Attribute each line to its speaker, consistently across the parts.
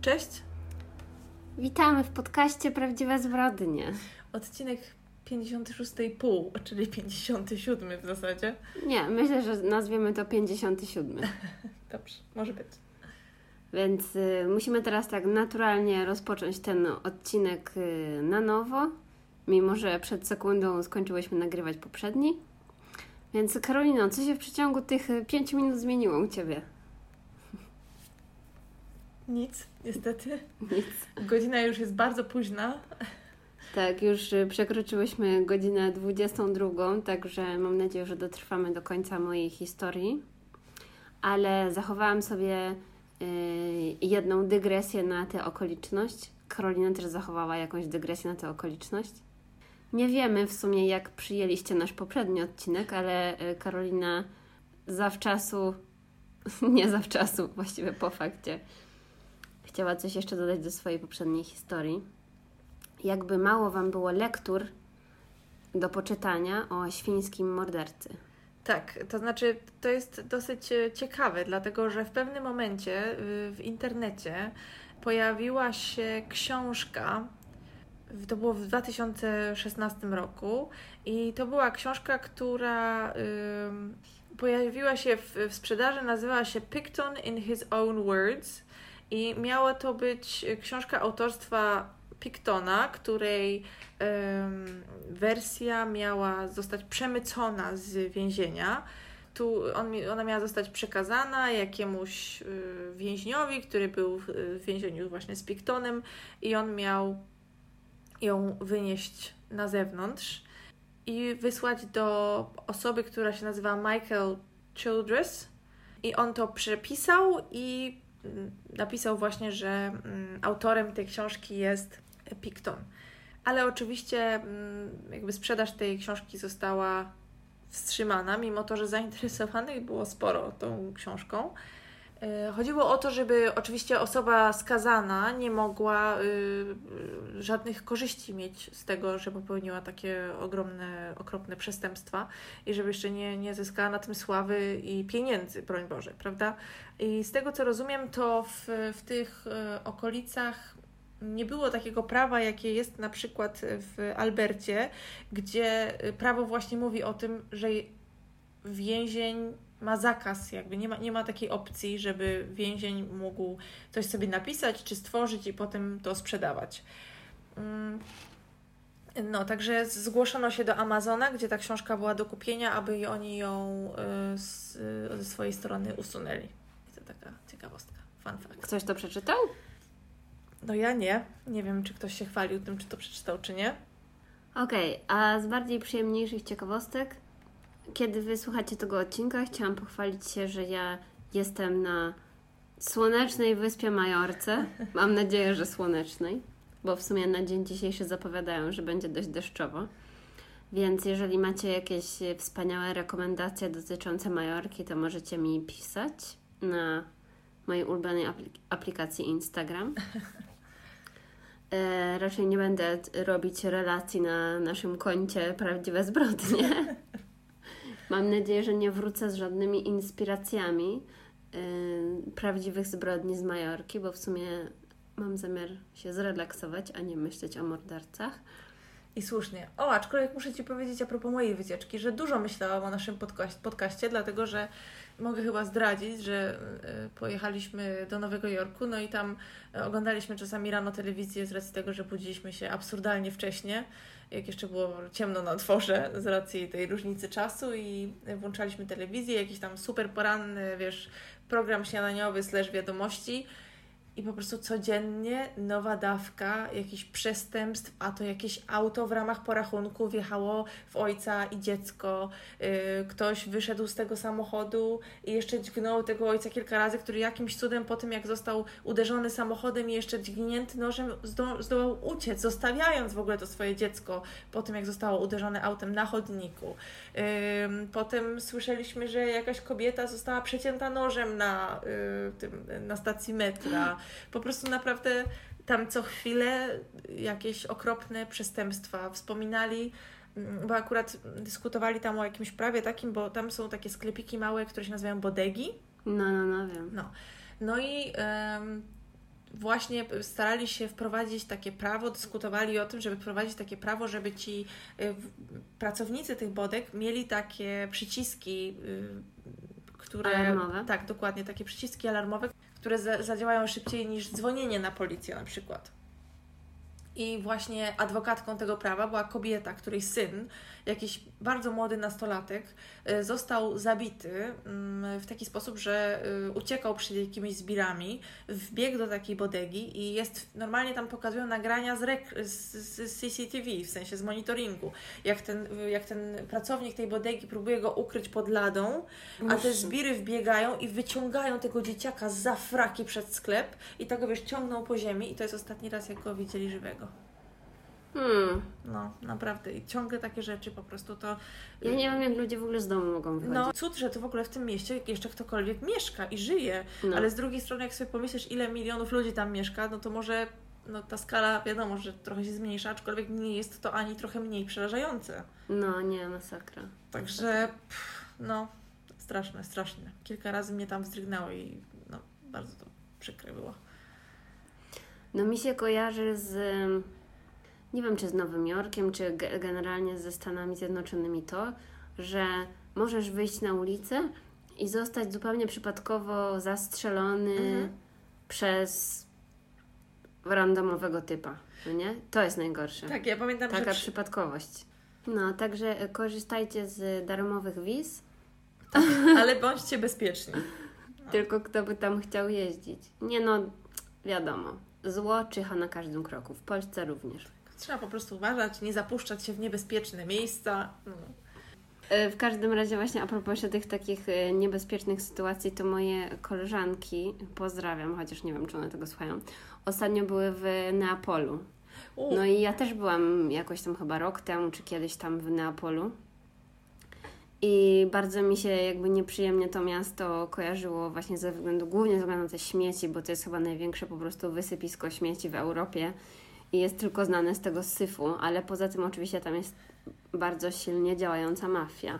Speaker 1: Cześć,
Speaker 2: Witamy w podcaście Prawdziwe Zbrodnie.
Speaker 1: odcinek 56,5, czyli 57 w zasadzie.
Speaker 2: Nie, myślę, że nazwiemy to 57.
Speaker 1: Dobrze, może być.
Speaker 2: Więc y, musimy teraz tak naturalnie rozpocząć ten odcinek y, na nowo, mimo że przed sekundą skończyłyśmy nagrywać poprzedni. Więc Karolino, co się w przeciągu tych 5 minut zmieniło u Ciebie?
Speaker 1: Nic, niestety.
Speaker 2: Nic.
Speaker 1: Godzina już jest bardzo późna.
Speaker 2: Tak, już y, przekroczyłyśmy godzinę 22, także mam nadzieję, że dotrwamy do końca mojej historii. Ale zachowałam sobie y, jedną dygresję na tę okoliczność. Karolina też zachowała jakąś dygresję na tę okoliczność. Nie wiemy w sumie, jak przyjęliście nasz poprzedni odcinek, ale y, Karolina zawczasu, nie zawczasu, właściwie po fakcie, chciała coś jeszcze dodać do swojej poprzedniej historii jakby mało Wam było lektur do poczytania o świńskim mordercy.
Speaker 1: Tak, to znaczy to jest dosyć e, ciekawe, dlatego że w pewnym momencie y, w internecie pojawiła się książka. To było w 2016 roku i to była książka, która pojawiła się w, w sprzedaży, nazywała się Picton in His Own Words i miała to być książka autorstwa Pictona, której wersja miała zostać przemycona z więzienia. Tu on, ona miała zostać przekazana jakiemuś y, więźniowi, który był w, w więzieniu właśnie z Pictonem i on miał ją wynieść na zewnątrz i wysłać do osoby, która się nazywa Michael Childress. I on to przepisał i napisał właśnie, że mm, autorem tej książki jest Picton. Ale oczywiście mm, jakby sprzedaż tej książki została wstrzymana, mimo to, że zainteresowanych było sporo tą książką. E, Chodziło o to, żeby oczywiście osoba skazana nie mogła y, y, żadnych korzyści mieć z tego, że popełniła takie ogromne, okropne przestępstwa i żeby jeszcze nie, nie zyskała na tym sławy i pieniędzy, broń Boże, prawda? I z tego co rozumiem, to w, w tych e, okolicach nie było takiego prawa, jakie jest na przykład w Albercie, gdzie prawo właśnie mówi o tym, że więzień ma zakaz, jakby nie ma, nie ma takiej opcji, żeby więzień mógł coś sobie napisać czy stworzyć i potem to sprzedawać. Mm. No, także zgłoszono się do Amazona, gdzie ta książka była do kupienia, aby oni ją y, z, ze swojej strony usunęli. I to taka ciekawostka, fun fact.
Speaker 2: Ktoś to przeczytał?
Speaker 1: No ja nie. Nie wiem, czy ktoś się chwalił tym, czy to przeczytał, czy nie.
Speaker 2: Okej, a z bardziej przyjemniejszych ciekawostek, kiedy wysłuchacie tego odcinka, chciałam pochwalić się, że ja jestem na słonecznej wyspie Majorce. Mam nadzieję, że słonecznej, bo w sumie na dzień dzisiejszy zapowiadają, że będzie dość deszczowo. Więc jeżeli macie jakieś wspaniałe rekomendacje dotyczące Majorki, to możecie mi pisać na mojej ulubionej aplik- aplikacji Instagram. E, raczej nie będę robić relacji na naszym koncie Prawdziwe Zbrodnie. Mam nadzieję, że nie wrócę z żadnymi inspiracjami e, prawdziwych zbrodni z Majorki, bo w sumie mam zamiar się zrelaksować, a nie myśleć o mordercach.
Speaker 1: I słusznie. O, aczkolwiek muszę Ci powiedzieć a propos mojej wycieczki, że dużo myślałam o naszym podkaś- podcaście, dlatego że mogę chyba zdradzić, że e, pojechaliśmy do Nowego Jorku, no i tam e, oglądaliśmy czasami rano telewizję z racji tego, że budziliśmy się absurdalnie wcześnie, jak jeszcze było ciemno na dworze z racji tej różnicy czasu i włączaliśmy telewizję, jakiś tam super poranny, wiesz, program śniadaniowy slash wiadomości i po prostu codziennie nowa dawka jakichś przestępstw, a to jakieś auto w ramach porachunku wjechało w ojca i dziecko. Yy, ktoś wyszedł z tego samochodu i jeszcze dźgnął tego ojca kilka razy, który jakimś cudem po tym, jak został uderzony samochodem i jeszcze dźgnięty nożem, zdo- zdołał uciec, zostawiając w ogóle to swoje dziecko po tym, jak zostało uderzone autem na chodniku. Potem słyszeliśmy, że jakaś kobieta została przecięta nożem na, y, na stacji metra. Po prostu naprawdę tam co chwilę jakieś okropne przestępstwa wspominali. mm, Bo akurat dyskutowali tam o jakimś prawie takim, bo tam są takie sklepiki małe, które się nazywają bodegi.
Speaker 2: No, no, no, wiem.
Speaker 1: No, no i właśnie starali się wprowadzić takie prawo, dyskutowali o tym, żeby wprowadzić takie prawo, żeby ci y, pracownicy tych bodek mieli takie przyciski, y, które.
Speaker 2: Alarmowe.
Speaker 1: Tak, dokładnie, takie przyciski alarmowe, które za, zadziałają szybciej niż dzwonienie na policję na przykład. I właśnie adwokatką tego prawa była kobieta, której syn, jakiś bardzo młody nastolatek, y, został zabity mm, w taki sposób, że y, uciekał przed jakimiś zbirami, wbiegł do takiej bodegi i jest, normalnie tam pokazują nagrania z, rek- z, z CCTV, w sensie z monitoringu, jak ten, jak ten pracownik tej bodegi próbuje go ukryć pod ladą, a te zbiry wbiegają i wyciągają tego dzieciaka za fraki przed sklep i tak go wiesz, ciągną po ziemi i to jest ostatni raz, jak go widzieli żywego.
Speaker 2: Hmm.
Speaker 1: No, naprawdę. I ciągle takie rzeczy po prostu to.
Speaker 2: Ja nie wiem, jak ludzie w ogóle z domu mogą wychodzić.
Speaker 1: No, cud, że to w ogóle w tym mieście jeszcze ktokolwiek mieszka i żyje.
Speaker 2: No.
Speaker 1: Ale z drugiej strony, jak sobie pomyślisz, ile milionów ludzi tam mieszka, no to może no, ta skala, wiadomo, że trochę się zmniejsza, aczkolwiek nie jest to ani trochę mniej przerażające.
Speaker 2: No, nie, masakra.
Speaker 1: Także, pff, no, straszne, straszne. Kilka razy mnie tam wzdrygnęło i no, bardzo to przykre było.
Speaker 2: No mi się kojarzy z, nie wiem czy z Nowym Jorkiem, czy ge- generalnie ze Stanami Zjednoczonymi to, że możesz wyjść na ulicę i zostać zupełnie przypadkowo zastrzelony
Speaker 1: Mhm.
Speaker 2: przez randomowego typa, no nie? To jest najgorsze.
Speaker 1: Tak, ja pamiętam,
Speaker 2: Taka
Speaker 1: że przy...
Speaker 2: przypadkowość. No, także e, korzystajcie z darmowych wiz,
Speaker 1: ale bądźcie bezpieczni.
Speaker 2: tylko kto by tam chciał jeździć. Nie no, wiadomo, zło czyha na każdym kroku, w Polsce również.
Speaker 1: Trzeba po prostu uważać, nie zapuszczać się w niebezpieczne miejsca. No.
Speaker 2: E, W każdym razie właśnie a propos tych takich e, niebezpiecznych sytuacji, to moje koleżanki, pozdrawiam, chociaż nie wiem, czy one tego słuchają, ostatnio były w Neapolu. No i ja też byłam jakoś tam chyba rok temu, czy kiedyś tam w Neapolu. I bardzo mi się jakby nieprzyjemnie to miasto kojarzyło właśnie ze względu, głównie ze względu na te śmieci, bo to jest chyba największe po prostu wysypisko śmieci w Europie i jest tylko znane z tego syfu, ale poza tym oczywiście tam jest bardzo silnie działająca mafia.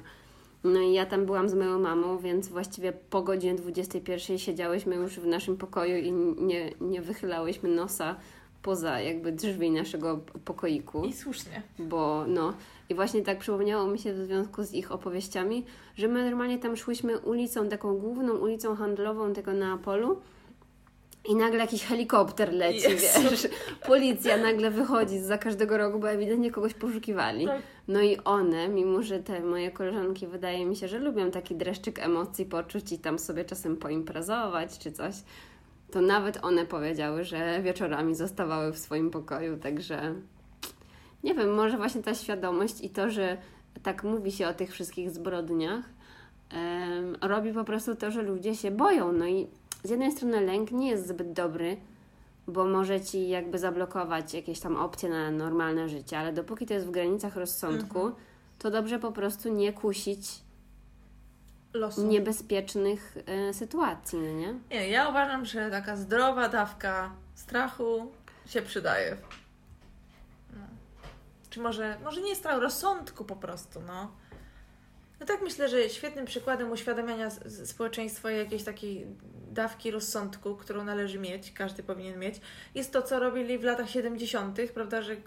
Speaker 2: No i ja tam byłam z moją mamą, więc właściwie po godzinie 21 siedziałyśmy już w naszym pokoju i nie, nie wychylałyśmy nosa poza jakby drzwi naszego pokoiku
Speaker 1: I słusznie.
Speaker 2: bo no i właśnie tak przypomniało mi się w związku z ich opowieściami, że my normalnie tam szłyśmy ulicą, taką główną ulicą handlową tego Neapolu i nagle jakiś helikopter leci,
Speaker 1: Jezu.
Speaker 2: wiesz, policja nagle wychodzi za każdego rogu, bo ewidentnie kogoś poszukiwali.
Speaker 1: Tak.
Speaker 2: No i one, mimo że te moje koleżanki wydaje mi się, że lubią taki dreszczyk emocji poczuć i tam sobie czasem poimprezować czy coś, to nawet one powiedziały, że wieczorami zostawały w swoim pokoju, także nie wiem, może właśnie ta świadomość i to, że tak mówi się o tych wszystkich zbrodniach, em, robi po prostu to, że ludzie się boją. No i z jednej strony lęk nie jest zbyt dobry, bo może ci jakby zablokować jakieś tam opcje na normalne życie, ale dopóki to jest w granicach rozsądku, to dobrze po prostu nie kusić
Speaker 1: Losu.
Speaker 2: niebezpiecznych e, sytuacji, no nie?
Speaker 1: Nie, ja uważam, że taka zdrowa dawka strachu się przydaje. No. Czy może, może nie strach, rozsądku po prostu, no. No tak myślę, że świetnym przykładem uświadamiania społeczeństwa jakiejś takiej dawki rozsądku, którą należy mieć, każdy powinien mieć, jest to, co robili w latach 70., prawda, że y,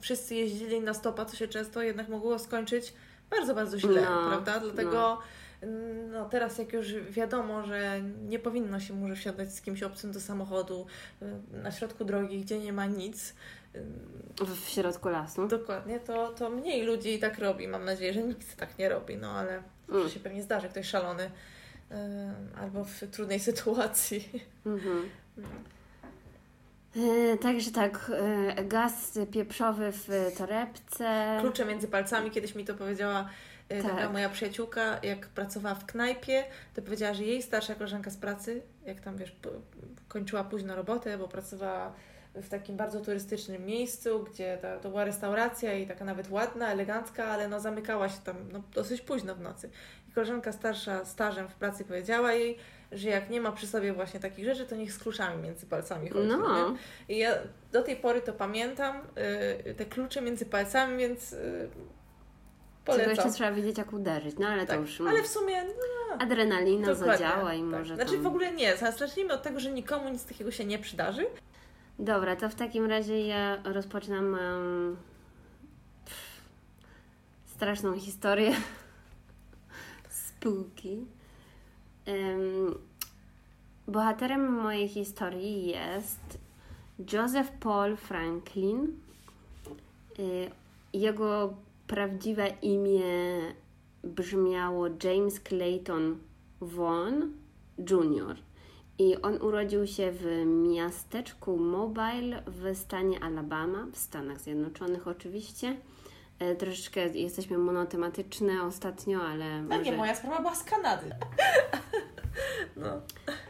Speaker 1: wszyscy jeździli na stopa, co się często jednak mogło skończyć bardzo, bardzo źle,
Speaker 2: No,
Speaker 1: prawda? Dlatego no teraz jak już wiadomo, że nie powinno się może wsiadać z kimś obcym do samochodu y, na środku drogi, gdzie nie ma nic,
Speaker 2: W, środku lasu.
Speaker 1: dokładnie, to, to mniej ludzi tak robi. Mam nadzieję, że nikt tak nie robi, no ale
Speaker 2: Mm.
Speaker 1: się pewnie zdarzy ktoś szalony albo w trudnej sytuacji.
Speaker 2: Mhm. E, Także tak, e, gaz pieprzowy w torebce.
Speaker 1: Klucze między palcami, kiedyś mi to powiedziała taka
Speaker 2: Tak.
Speaker 1: moja przyjaciółka, jak pracowała w knajpie, to powiedziała, że jej starsza koleżanka z pracy, jak tam wiesz, kończyła późno robotę, bo pracowała w takim bardzo turystycznym miejscu, gdzie ta, to była restauracja i taka nawet ładna, elegancka, ale no zamykała się tam no, dosyć późno w nocy. Koleżanka starsza stażem w pracy powiedziała jej, że jak nie ma przy sobie właśnie takich rzeczy, to niech z kluczami między palcami chodzi.
Speaker 2: No.
Speaker 1: nie? I ja do tej pory to pamiętam, y, te klucze między palcami, więc y,
Speaker 2: Czego
Speaker 1: polecam.
Speaker 2: jeszcze trzeba wiedzieć, jak uderzyć. No ale
Speaker 1: Tak,
Speaker 2: to już
Speaker 1: ale w sumie no,
Speaker 2: adrenalina
Speaker 1: dokładnie,
Speaker 2: zadziała i
Speaker 1: tak.
Speaker 2: może
Speaker 1: Znaczy
Speaker 2: tam...
Speaker 1: w ogóle nie, zacznijmy od tego, że nikomu nic takiego się nie przydarzy.
Speaker 2: Dobra, to w takim razie ja rozpoczynam um, straszną historię. Spooky. Um, bohaterem mojej historii jest Joseph Paul Franklin. Y, jego prawdziwe imię brzmiało James Clayton Vaughan Jr. I on urodził się w miasteczku Mobile w stanie Alabama, w Stanach Zjednoczonych oczywiście. E, troszeczkę jesteśmy monotematyczne ostatnio, ale. Może...
Speaker 1: nie, moja sprawa była z Kanady.
Speaker 2: no.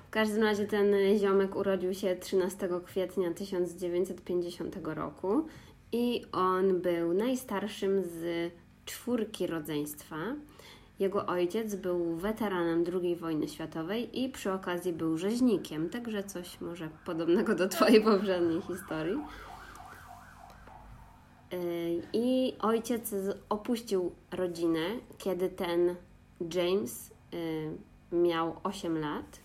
Speaker 2: W każdym razie ten ziomek urodził się 13 kwietnia 1950 roku i on był najstarszym z czwórki rodzeństwa. Jego ojciec był weteranem II wojny światowej i przy okazji był rzeźnikiem, także coś może podobnego do Twojej poprzedniej historii. Y, I ojciec opuścił rodzinę, kiedy ten James y, miał 8 lat.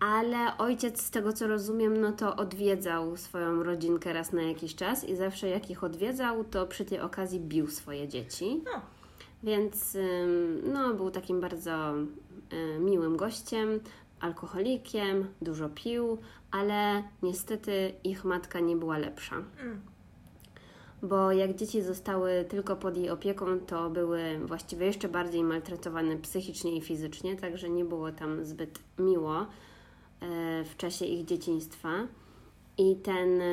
Speaker 2: Ale ojciec, z tego co rozumiem, no to odwiedzał swoją rodzinkę raz na jakiś czas i zawsze jak ich odwiedzał, to przy tej okazji bił swoje dzieci. No. Więc no, był takim bardzo miłym gościem, alkoholikiem, dużo pił, ale niestety ich matka nie była lepsza. Bo jak dzieci zostały tylko pod jej opieką, to były właściwie jeszcze bardziej maltretowane psychicznie i fizycznie, także nie było tam zbyt miło e, w czasie ich dzieciństwa. I ten, e,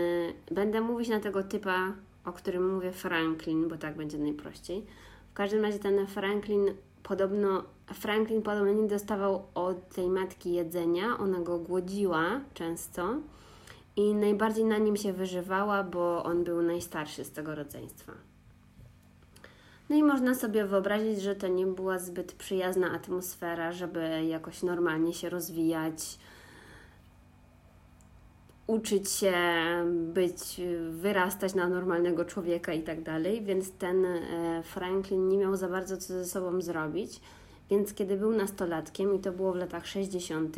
Speaker 2: będę mówić na tego typa, o którym mówię Franklin, bo tak będzie najprościej każdym razie ten Franklin podobno, Franklin podobno nie dostawał od tej matki jedzenia, ona go głodziła często i najbardziej na nim się wyżywała, bo on był najstarszy z tego rodzeństwa. No i można sobie wyobrazić, że to nie była zbyt przyjazna atmosfera, żeby jakoś normalnie się rozwijać, uczyć się być, wyrastać na normalnego człowieka i tak dalej, więc ten e, Franklin nie miał za bardzo co ze sobą zrobić. Więc kiedy był nastolatkiem, i to było w latach 60.,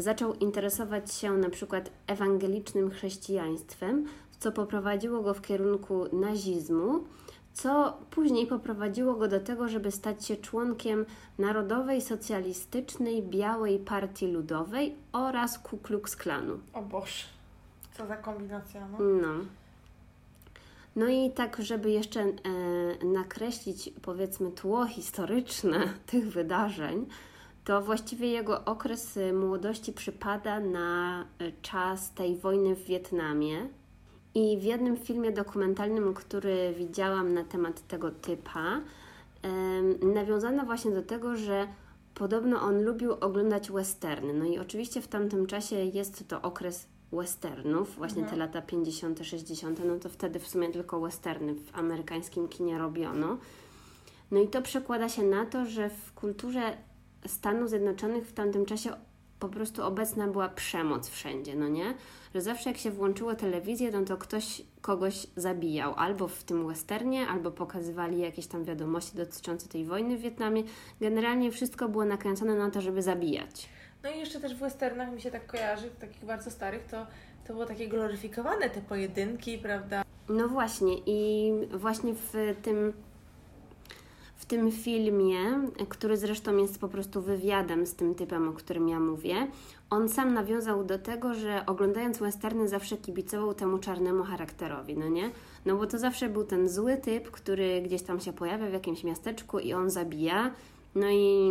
Speaker 2: zaczął interesować się na przykład ewangelicznym chrześcijaństwem, co poprowadziło go w kierunku nazizmu, co później poprowadziło go do tego, żeby stać się członkiem Narodowej Socjalistycznej Białej Partii Ludowej oraz Ku Klux Klanu.
Speaker 1: O Boże, co za kombinacja, no.
Speaker 2: No. No i tak, żeby jeszcze e, nakreślić, powiedzmy, tło historyczne tych wydarzeń, to właściwie jego okres młodości przypada na czas tej wojny w Wietnamie, i w jednym filmie dokumentalnym, który widziałam na temat tego typa, nawiązano właśnie do tego, że podobno on lubił oglądać westerny. No i oczywiście w tamtym czasie jest to okres westernów, właśnie mhm. te lata 50., 60., no to wtedy w sumie tylko westerny w amerykańskim kinie robiono. No i to przekłada się na to, że w kulturze Stanów Zjednoczonych w tamtym czasie po prostu obecna była przemoc wszędzie, no nie? Że zawsze jak się włączyło telewizję, no to ktoś kogoś zabijał, albo w tym westernie, albo pokazywali jakieś tam wiadomości dotyczące tej wojny w Wietnamie. Generalnie wszystko było nakręcone na to, żeby zabijać.
Speaker 1: No i jeszcze też w westernach mi się tak kojarzy, takich bardzo starych, to, to było takie gloryfikowane te pojedynki, prawda?
Speaker 2: No właśnie i właśnie w tym tym filmie, który zresztą jest po prostu wywiadem z tym typem, o którym ja mówię, on sam nawiązał do tego, że oglądając westerny zawsze kibicował temu czarnemu charakterowi, no nie? No bo to zawsze był ten zły typ, który gdzieś tam się pojawia w jakimś miasteczku i on zabija. No i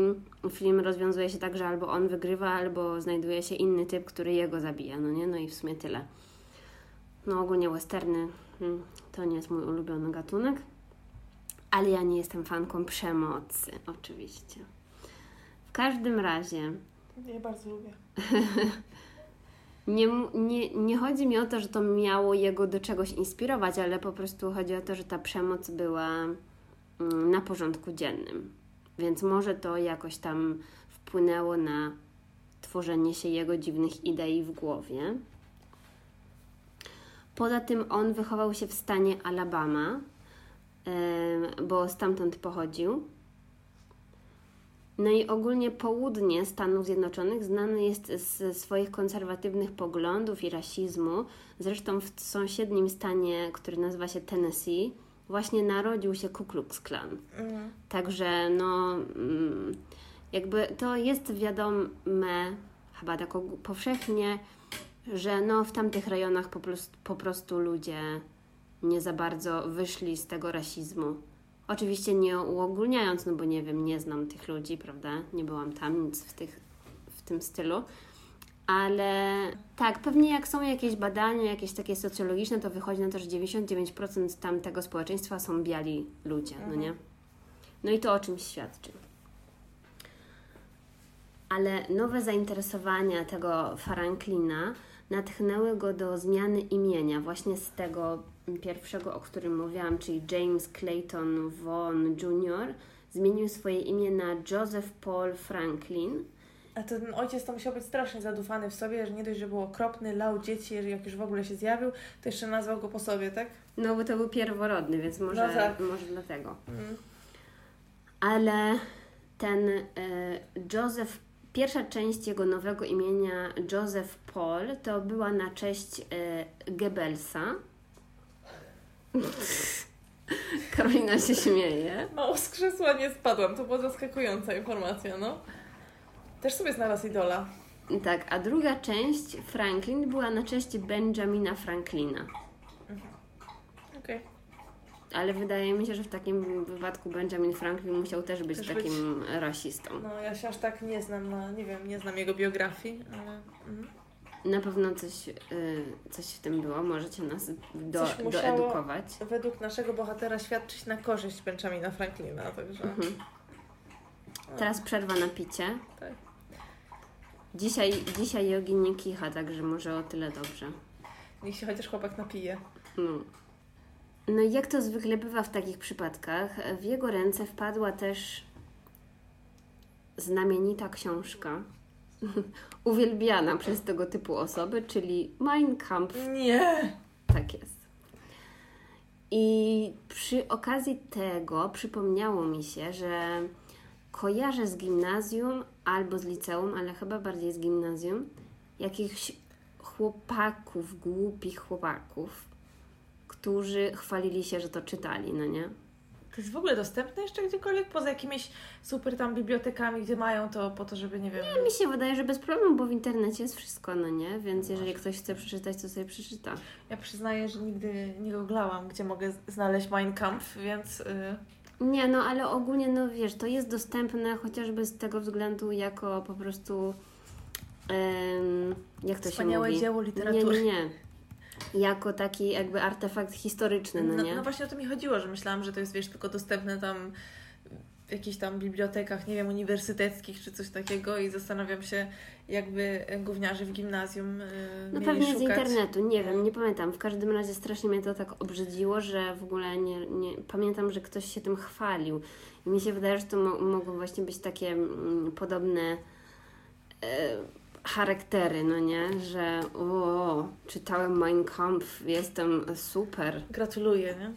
Speaker 2: film rozwiązuje się tak, że albo on wygrywa, albo znajduje się inny typ, który jego zabija, no nie? No i w sumie tyle. No ogólnie westerny hmm, to nie jest mój ulubiony gatunek ale ja nie jestem fanką przemocy, oczywiście. W każdym razie.
Speaker 1: Ja bardzo lubię.
Speaker 2: nie, nie, nie chodzi mi o to, że to miało jego do czegoś inspirować, ale po prostu chodzi o to, że ta przemoc była mm, na porządku dziennym. Więc może to jakoś tam wpłynęło na tworzenie się jego dziwnych idei w głowie. Poza tym on wychował się w stanie Alabama, bo stamtąd pochodził. No i ogólnie południe Stanów Zjednoczonych znane jest z swoich konserwatywnych poglądów i rasizmu. Zresztą w sąsiednim stanie, który nazywa się Tennessee, właśnie narodził się Ku Klux Klan. Mhm. Także no, mm, jakby to jest wiadome chyba tak powszechnie, że no w tamtych rejonach po prostu, po prostu ludzie nie za bardzo wyszli z tego rasizmu. Oczywiście nie uogólniając, no bo nie wiem, nie znam tych ludzi, prawda? Nie byłam tam, nic w, tych, w tym stylu. Ale tak, pewnie jak są jakieś badania, jakieś takie socjologiczne, to wychodzi na to, że 99% tamtego społeczeństwa są biali ludzie, no nie? No i to o czymś świadczy. Ale nowe zainteresowania tego Franklina natchnęły go do zmiany imienia, właśnie z tego pierwszego, o którym mówiłam, czyli James Clayton Vaughan Jr., zmienił swoje imię na Joseph Paul Franklin.
Speaker 1: A ten ojciec to musiał być strasznie zadufany w sobie, że nie dość, że był okropny, lał dzieci, jak już w ogóle się zjawił, to jeszcze nazwał go po sobie, tak?
Speaker 2: No bo to był pierworodny, więc może, no tak. może dlatego. Mm. Ale ten e, Joseph Pierwsza część jego nowego imienia, Joseph Paul, to była na cześć e, Goebbelsa. Karolina się śmieje.
Speaker 1: Mało z krzesła nie spadłam, to była zaskakująca informacja, no. Też sobie znalazł idola.
Speaker 2: Tak, a druga część, Franklin, była na cześć Benjamina Franklina. Ale wydaje mi się, że w takim wypadku Benjamin Franklin musiał też być też takim być... rasistą.
Speaker 1: No ja się aż tak nie znam, no, nie wiem, nie znam jego biografii, ale... Mhm.
Speaker 2: Na pewno coś, y, coś w tym było, możecie nas do, doedukować.
Speaker 1: według naszego bohatera świadczyć na korzyść Benjamina Franklina, także... Mhm.
Speaker 2: Teraz przerwa na picie. Tak. Dzisiaj, dzisiaj jogi nie kicha, także może o tyle dobrze.
Speaker 1: Niech się chociaż chłopak napije.
Speaker 2: No. No i jak to zwykle bywa w takich przypadkach, w jego ręce wpadła też znamienita książka, uwielbiana przez tego typu osoby, czyli Mein Kampf.
Speaker 1: Nie!
Speaker 2: Tak jest. I przy okazji tego przypomniało mi się, że kojarzę z gimnazjum albo z liceum, ale chyba bardziej z gimnazjum, jakichś chłopaków, głupich chłopaków, którzy chwalili się, że to czytali, no nie?
Speaker 1: To jest w ogóle dostępne jeszcze gdziekolwiek, poza jakimiś super tam bibliotekami, gdzie mają to po to, żeby, nie wiem...
Speaker 2: Nie, mi się wydaje, że bez problemu, bo w internecie jest wszystko, no nie? Więc jeżeli ktoś chce przeczytać, to sobie przeczyta.
Speaker 1: Ja przyznaję, że nigdy nie googlałam, gdzie mogę znaleźć Mein Kampf, więc... Yy...
Speaker 2: Nie, no ale ogólnie, no wiesz, to jest dostępne chociażby z tego względu jako po prostu... Ym, jak to
Speaker 1: Wspaniałe
Speaker 2: się mówi?
Speaker 1: dzieło literatury.
Speaker 2: Nie, nie, nie jako taki jakby artefakt historyczny, no, no nie?
Speaker 1: No, właśnie o to mi chodziło, że myślałam, że to jest, wiesz, tylko dostępne tam w jakichś tam bibliotekach, nie wiem, uniwersyteckich czy coś takiego i zastanawiam się, jakby gówniarze w gimnazjum yy,
Speaker 2: No pewnie szukać. z internetu, nie wiem, nie pamiętam. W każdym razie strasznie mnie to tak obrzydziło, że w ogóle nie, nie pamiętam, że ktoś się tym chwalił. I mi się wydaje, że to mo mogą właśnie być takie mm, podobne yy, charaktery, no nie? Że o, czytałem Mein Kampf, jestem super.
Speaker 1: Gratuluję, nie?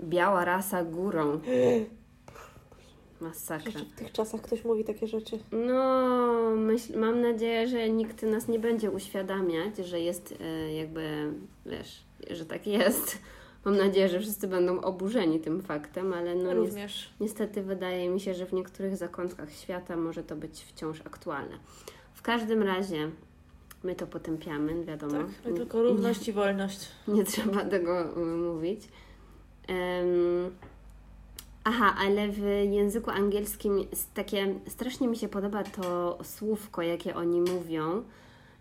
Speaker 2: Biała rasa górą. Masakra.
Speaker 1: Jeszcze w tych czasach ktoś mówi takie rzeczy.
Speaker 2: No, myśl, mam nadzieję, że nikt nas nie będzie uświadamiać, że jest e, jakby, wiesz, że tak jest. Mam nadzieję, że wszyscy będą oburzeni tym faktem, ale no
Speaker 1: Również.
Speaker 2: niestety wydaje mi się, że w niektórych zakątkach świata może to być wciąż aktualne każdym razie my to potępiamy, wiadomo. Tak,
Speaker 1: tylko równość i wolność.
Speaker 2: Nie trzeba tego y, mówić. Um, aha, ale w języku angielskim takie strasznie mi się podoba to słówko, jakie oni mówią,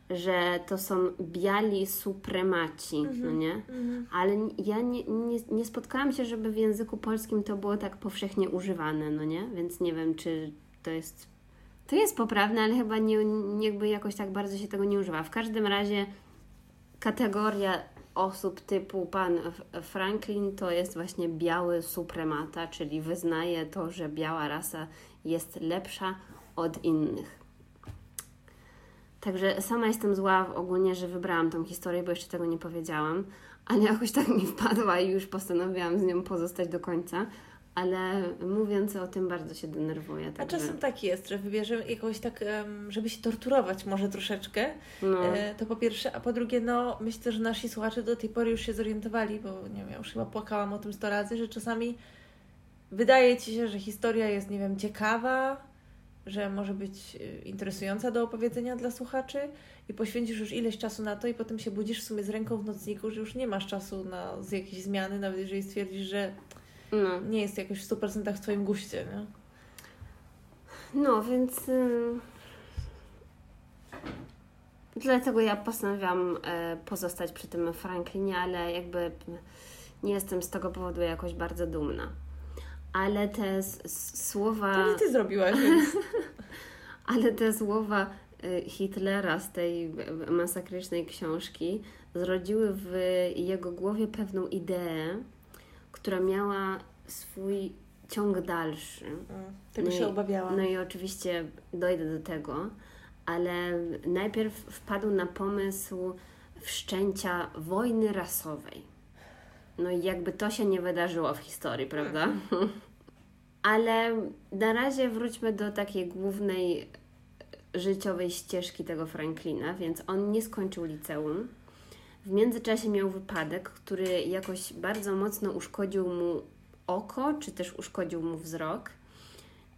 Speaker 2: że to są biali supremaci, mm -hmm, no nie? Mm -hmm. Ale ja nie, nie, nie spotkałam się, żeby w języku polskim to było tak powszechnie używane, no nie? Więc nie wiem, czy to jest to jest poprawne, ale chyba nie, jakby jakoś tak bardzo się tego nie używa. W każdym razie kategoria osób typu pan Franklin to jest właśnie biały supremata, czyli wyznaje to, że biała rasa jest lepsza od innych. Także sama jestem zła ogólnie, że wybrałam tą historię, bo jeszcze tego nie powiedziałam, ale jakoś tak mi wpadła i już postanowiłam z nią pozostać do końca. Ale mówiąc o tym bardzo się denerwuję.
Speaker 1: A
Speaker 2: Także...
Speaker 1: czasem tak jest, że wybierzemy jakoś tak, żeby się torturować może troszeczkę,
Speaker 2: No.
Speaker 1: e, to po pierwsze, a po drugie, no myślę, że nasi słuchacze do tej pory już się zorientowali, bo nie wiem, ja już chyba płakałam o tym sto razy, że czasami wydaje Ci się, że historia jest, nie wiem, ciekawa, że może być e, interesująca do opowiedzenia dla słuchaczy i poświęcisz już ileś czasu na to i potem się budzisz w sumie z ręką w nocniku, że już nie masz czasu na jakieś zmiany, nawet jeżeli stwierdzisz, że
Speaker 2: No.
Speaker 1: nie jest jakoś w 100% w Twoim guście, nie?
Speaker 2: No, więc. ym, Dlatego ja postanowiłam e, pozostać przy tym Franklinie, ale jakby nie jestem z tego powodu jakoś bardzo dumna. Ale te słowa.
Speaker 1: To nie Ty zrobiłaś, więc...
Speaker 2: Ale te słowa y, Hitlera z tej y, masakrycznej książki zrodziły w jego głowie pewną ideę, która miała swój ciąg dalszy.
Speaker 1: Mm, Tego
Speaker 2: No
Speaker 1: się
Speaker 2: i-
Speaker 1: obawiałam.
Speaker 2: No i oczywiście dojdę do tego, ale najpierw wpadł na pomysł wszczęcia wojny rasowej. No i jakby to się nie wydarzyło w historii, prawda? Ale na razie wróćmy do takiej głównej życiowej ścieżki tego Franklina, więc on nie skończył liceum. W międzyczasie miał wypadek, który jakoś bardzo mocno uszkodził mu oko, czy też uszkodził mu wzrok.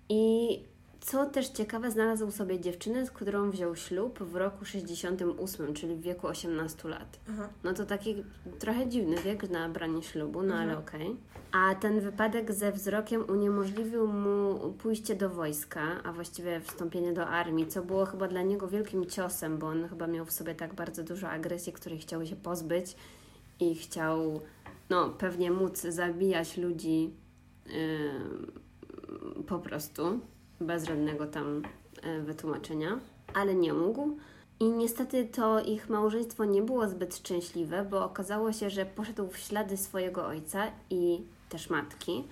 Speaker 2: I co też ciekawe, znalazł sobie dziewczynę, z którą wziął ślub w roku 68, czyli w wieku 18 lat.
Speaker 1: Aha.
Speaker 2: No to taki trochę dziwny wiek na branie ślubu, no ale
Speaker 1: Mhm.
Speaker 2: okej. A ten wypadek ze wzrokiem uniemożliwił mu pójście do wojska, a właściwie wstąpienie do armii, co było chyba dla niego wielkim ciosem, bo on chyba miał w sobie tak bardzo dużo agresji, której chciał się pozbyć i chciał, no pewnie móc zabijać ludzi yy, po prostu, bez żadnego tam yy, wytłumaczenia, ale nie mógł. I niestety to ich małżeństwo nie było zbyt szczęśliwe, bo okazało się, że poszedł w ślady swojego ojca i też matki.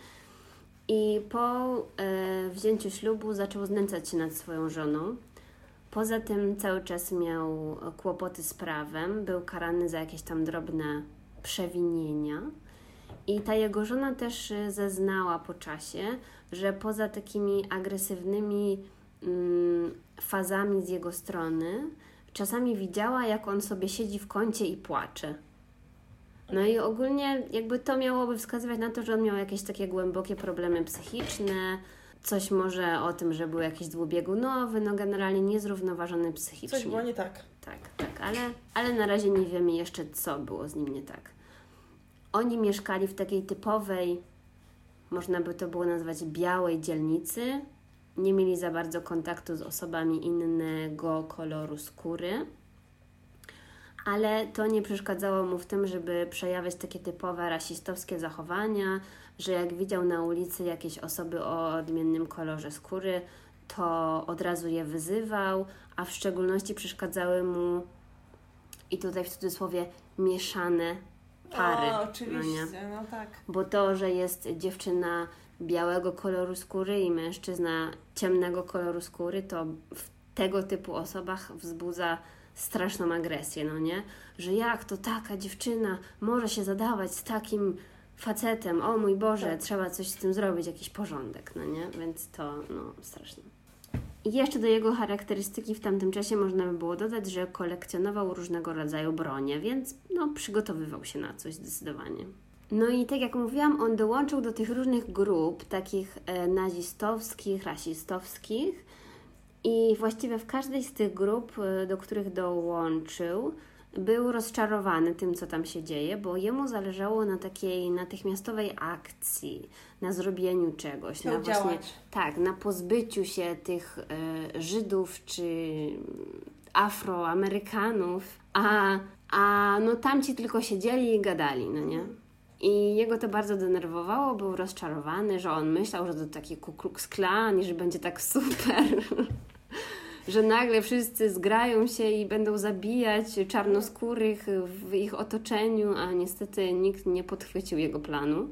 Speaker 2: I po e, wzięciu ślubu zaczął znęcać się nad swoją żoną. Poza tym cały czas miał kłopoty z prawem, był karany za jakieś tam drobne przewinienia. I ta jego żona też e, zeznała po czasie, że poza takimi agresywnymi mm, fazami z jego strony, czasami widziała, jak on sobie siedzi w kącie i płacze. No i ogólnie jakby to miałoby wskazywać na to, że on miał jakieś takie głębokie problemy psychiczne, coś może o tym, że był jakiś dwubiegunowy, no generalnie niezrównoważony psychicznie.
Speaker 1: Coś było nie tak.
Speaker 2: Tak, tak, ale, ale na razie nie wiemy jeszcze, co było z nim nie tak. Oni mieszkali w takiej typowej, można by to było nazwać białej dzielnicy. Nie mieli za bardzo kontaktu z osobami innego koloru skóry, ale to nie przeszkadzało mu w tym, żeby przejawiać takie typowe rasistowskie zachowania, że jak widział na ulicy jakieś osoby o odmiennym kolorze skóry, to od razu je wyzywał, a w szczególności przeszkadzały mu, i tutaj w cudzysłowie, mieszane pary.
Speaker 1: O,
Speaker 2: no
Speaker 1: oczywiście,
Speaker 2: nie?
Speaker 1: no, tak.
Speaker 2: Bo to, że jest dziewczyna białego koloru skóry i mężczyzna ciemnego koloru skóry, to w tego typu osobach wzbudza straszną agresję, no nie? Że jak to taka dziewczyna może się zadawać z takim facetem? O mój Boże,
Speaker 1: Tak.
Speaker 2: trzeba coś z tym zrobić, jakiś porządek, no nie? Więc to, no, strasznie. I jeszcze do jego charakterystyki w tamtym czasie można by było dodać, że kolekcjonował różnego rodzaju bronie, więc no, przygotowywał się na coś zdecydowanie. No i tak jak mówiłam, on dołączył do tych różnych grup, takich e, nazistowskich, rasistowskich i właściwie w każdej z tych grup, e, do których dołączył, był rozczarowany tym, co tam się dzieje, bo jemu zależało na takiej natychmiastowej akcji, na zrobieniu czegoś,
Speaker 1: Chciał
Speaker 2: na właśnie
Speaker 1: działać.
Speaker 2: tak, na pozbyciu się tych e, Żydów czy Afroamerykanów, a, a no tamci tylko siedzieli i gadali, no nie? I jego to bardzo denerwowało, był rozczarowany, że on myślał, że to taki Ku Klux Klan i że będzie tak super, że nagle wszyscy zgrają się i będą zabijać czarnoskórych w ich otoczeniu, a niestety nikt nie podchwycił jego planu.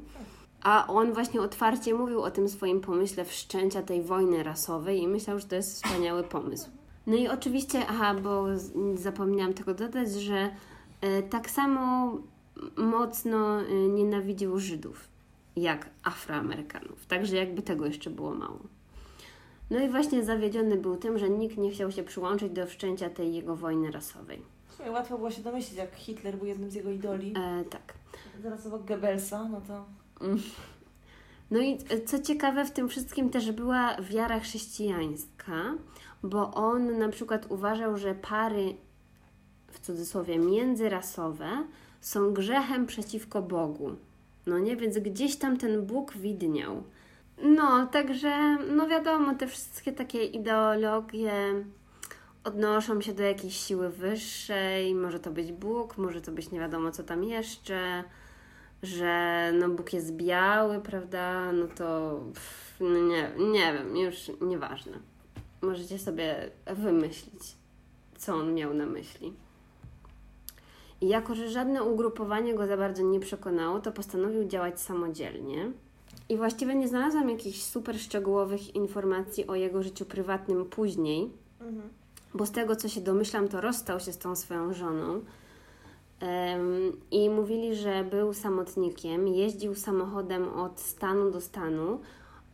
Speaker 2: A on właśnie otwarcie mówił o tym swoim pomyśle wszczęcia tej wojny rasowej i myślał, że to jest wspaniały pomysł. No i oczywiście, aha, bo zapomniałam tego dodać, że e, tak samo mocno e, nienawidził Żydów. jak Afroamerykanów. Także jakby tego jeszcze było mało. No i właśnie zawiedziony był tym, że nikt nie chciał się przyłączyć do wszczęcia tej jego wojny rasowej.
Speaker 1: Łatwo było się domyślić, jak Hitler był jednym z jego idoli.
Speaker 2: E, tak.
Speaker 1: Zaraz obok Goebbelsa, no to...
Speaker 2: No i co ciekawe, w tym wszystkim też była wiara chrześcijańska, bo on na przykład uważał, że pary w cudzysłowie międzyrasowe są grzechem przeciwko Bogu. No nie, więc gdzieś tam ten Bóg widniał. No, także, no wiadomo, te wszystkie takie ideologie odnoszą się do jakiejś siły wyższej, może to być Bóg, może to być nie wiadomo co tam jeszcze, że no Bóg jest biały, prawda, no to pff, no nie, nie wiem, już nieważne. Możecie sobie wymyślić, co on miał na myśli. I jako, że żadne ugrupowanie go za bardzo nie przekonało, to postanowił działać samodzielnie. I właściwie nie znalazłam jakichś super szczegółowych informacji o jego życiu prywatnym później, mhm. bo z tego co się domyślam, to rozstał się z tą swoją żoną. Um, I mówili, że był samotnikiem, jeździł samochodem od stanu do stanu,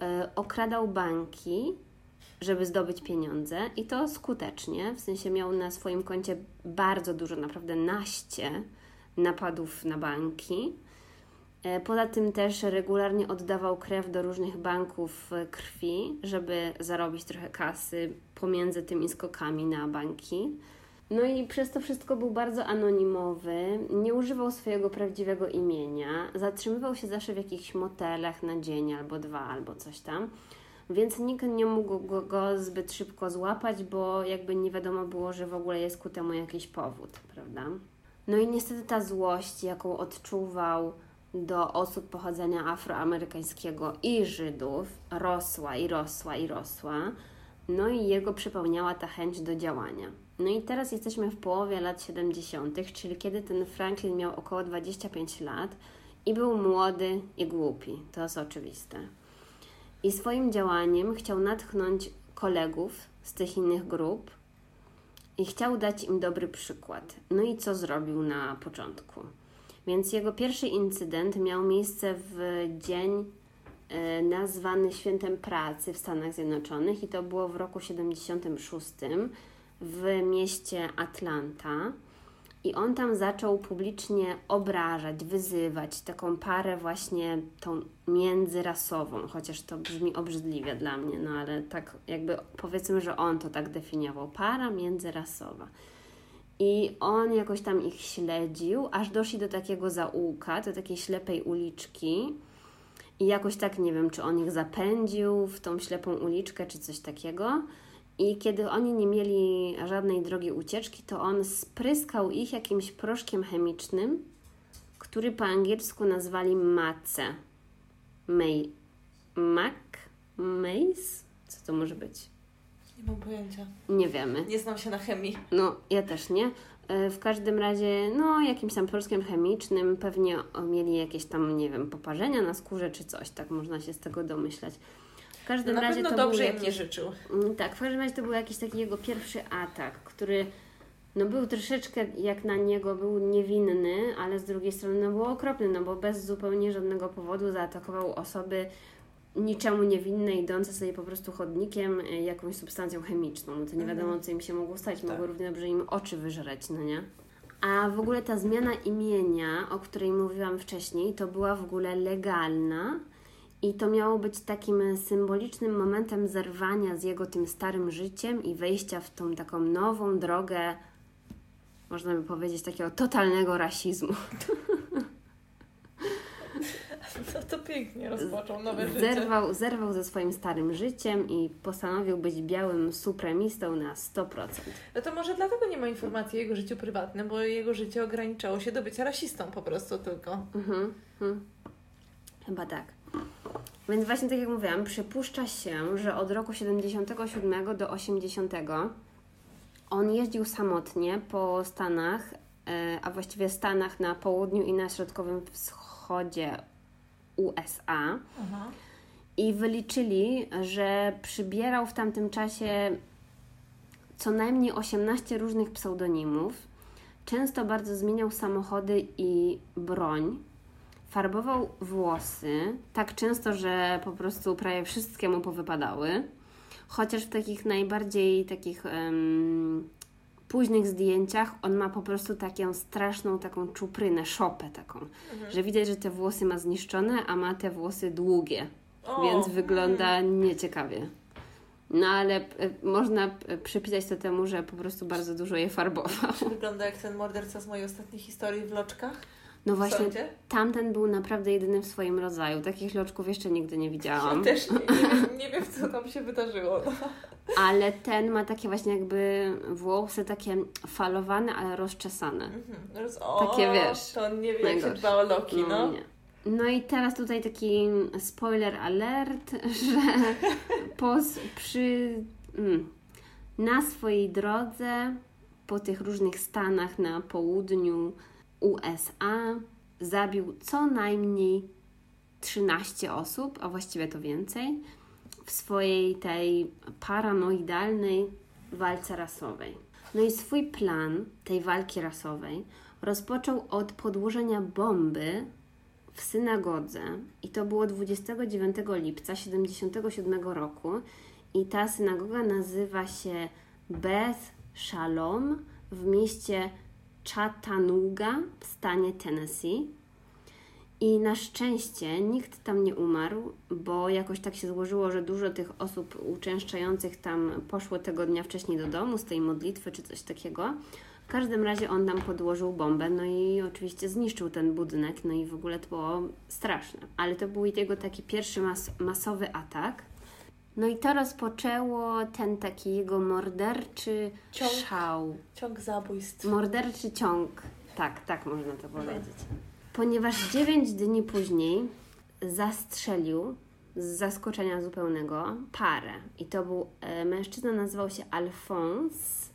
Speaker 2: e, okradał banki, żeby zdobyć pieniądze i to skutecznie. W sensie miał na swoim koncie bardzo dużo, naprawdę naście napadów na banki. E, poza tym też regularnie oddawał krew do różnych banków krwi, żeby zarobić trochę kasy pomiędzy tymi skokami na banki. No i przez to wszystko był bardzo anonimowy, nie używał swojego prawdziwego imienia, zatrzymywał się zawsze w jakichś motelach na dzień albo dwa, albo coś tam, więc nikt nie mógł go, go zbyt szybko złapać, bo jakby nie wiadomo było, że w ogóle jest ku temu jakiś powód, prawda? No i niestety ta złość, jaką odczuwał do osób pochodzenia afroamerykańskiego i Żydów rosła i rosła i rosła. No i jego przepełniała ta chęć do działania. No i teraz jesteśmy w połowie lat 70., czyli kiedy ten Franklin miał około 25 lat i był młody i głupi. To jest oczywiste. I swoim działaniem chciał natchnąć kolegów z tych innych grup i chciał dać im dobry przykład. No i co zrobił na początku? Więc jego pierwszy incydent miał miejsce w dzień e, nazwany Świętem Pracy w Stanach Zjednoczonych i to było w roku 76 w mieście Atlanta. I on tam zaczął publicznie obrażać, wyzywać taką parę właśnie tą międzyrasową, chociaż to brzmi obrzydliwie dla mnie, no ale tak jakby powiedzmy, że on to tak definiował. Para międzyrasowa. I on jakoś tam ich śledził, aż doszli do takiego zaułka, do takiej ślepej uliczki. I jakoś tak nie wiem, czy on ich zapędził w tą ślepą uliczkę, czy coś takiego. I kiedy oni nie mieli żadnej drogi ucieczki, to on spryskał ich jakimś proszkiem chemicznym, który po angielsku nazwali mace. May. Mac? Mace? Co to może być?
Speaker 1: Nie mam pojęcia.
Speaker 2: Nie wiemy.
Speaker 1: Nie znam się na chemii.
Speaker 2: No, ja też nie. E, w każdym razie, no, jakimś tam proszkiem chemicznym, pewnie mieli jakieś tam, nie wiem, poparzenia na skórze czy coś, tak można się z tego domyślać.
Speaker 1: W każdym no, razie to dobrze był jakiś, nie życzył.
Speaker 2: Mm, tak, w każdym razie to był jakiś taki jego pierwszy atak, który no był troszeczkę jak na niego był niewinny, ale z drugiej strony no był okropny, no bo bez zupełnie żadnego powodu zaatakował osoby niczemu niewinne, idące sobie po prostu chodnikiem y, jakąś substancją chemiczną. No to nie wiadomo, mhm. co im się mogło stać. Tak. Mogło równie dobrze im oczy wyżreć, no nie? A w ogóle ta zmiana imienia, o której mówiłam wcześniej, to była w ogóle legalna i to miało być takim symbolicznym momentem zerwania z jego tym starym życiem i wejścia w tą taką nową drogę, można by powiedzieć, takiego totalnego rasizmu.
Speaker 1: To, to pięknie rozpoczął nowe życie.
Speaker 2: Zerwał, zerwał ze swoim starym życiem i postanowił być białym supremistą na 100%.
Speaker 1: No to może dlatego nie ma informacji o jego życiu prywatnym, bo jego życie ograniczało się do bycia rasistą po prostu tylko. Mhm, mhm.
Speaker 2: Chyba tak. Więc właśnie tak jak mówiłam, przypuszcza się, że od roku 77 do 80 on jeździł samotnie po Stanach, e, a właściwie Stanach na południu i na środkowym wschodzie USA. Aha. I wyliczyli, że przybierał w tamtym czasie co najmniej 18 różnych pseudonimów. Często bardzo zmieniał samochody i broń. farbował włosy tak często, że po prostu prawie wszystkie mu powypadały. Chociaż w takich najbardziej takich um, późnych zdjęciach on ma po prostu taką straszną taką czuprynę, szopę taką, mhm. że widać, że te włosy ma zniszczone, a ma te włosy długie, o, więc wygląda mm. nieciekawie. No ale e, można przypisać to temu, że po prostu bardzo dużo je farbował.
Speaker 1: Wygląda jak ten morderca z mojej ostatniej historii w loczkach.
Speaker 2: No właśnie, tamten był naprawdę jedyny w swoim rodzaju. Takich loczków jeszcze nigdy nie widziałam.
Speaker 1: Ja też nie, nie, wiem, nie wiem, co tam się wydarzyło. No.
Speaker 2: Ale ten ma takie właśnie jakby włosy takie falowane, ale rozczesane. Mhm.
Speaker 1: O, takie wiesz. To nie wiem, jak się dba o loki, no. no. Nie.
Speaker 2: No i teraz tutaj taki spoiler alert, że pos, przy, mm, na swojej drodze po tych różnych stanach na południu USA zabił co najmniej 13 osób, a właściwie to więcej, w swojej tej paranoidalnej walce rasowej. No i swój plan tej walki rasowej rozpoczął od podłożenia bomby w synagodze i to było 29 lipca 1977 roku i ta synagoga nazywa się Beth Shalom w mieście Chattanooga w stanie Tennessee. I na szczęście nikt tam nie umarł, bo jakoś tak się złożyło, że dużo tych osób uczęszczających tam poszło tego dnia wcześniej do domu z tej modlitwy czy coś takiego. W każdym razie on tam podłożył bombę, no i oczywiście zniszczył ten budynek, no i w ogóle to było straszne. Ale to był jego taki pierwszy mas masowy atak. No i to rozpoczęło ten taki jego morderczy ciąg, szał.
Speaker 1: Ciąg zabójstw.
Speaker 2: Morderczy ciąg. Tak, tak można to powiedzieć. Ponieważ 9 dni później zastrzelił z zaskoczenia zupełnego parę. I to był e, mężczyzna, nazywał się Alphonse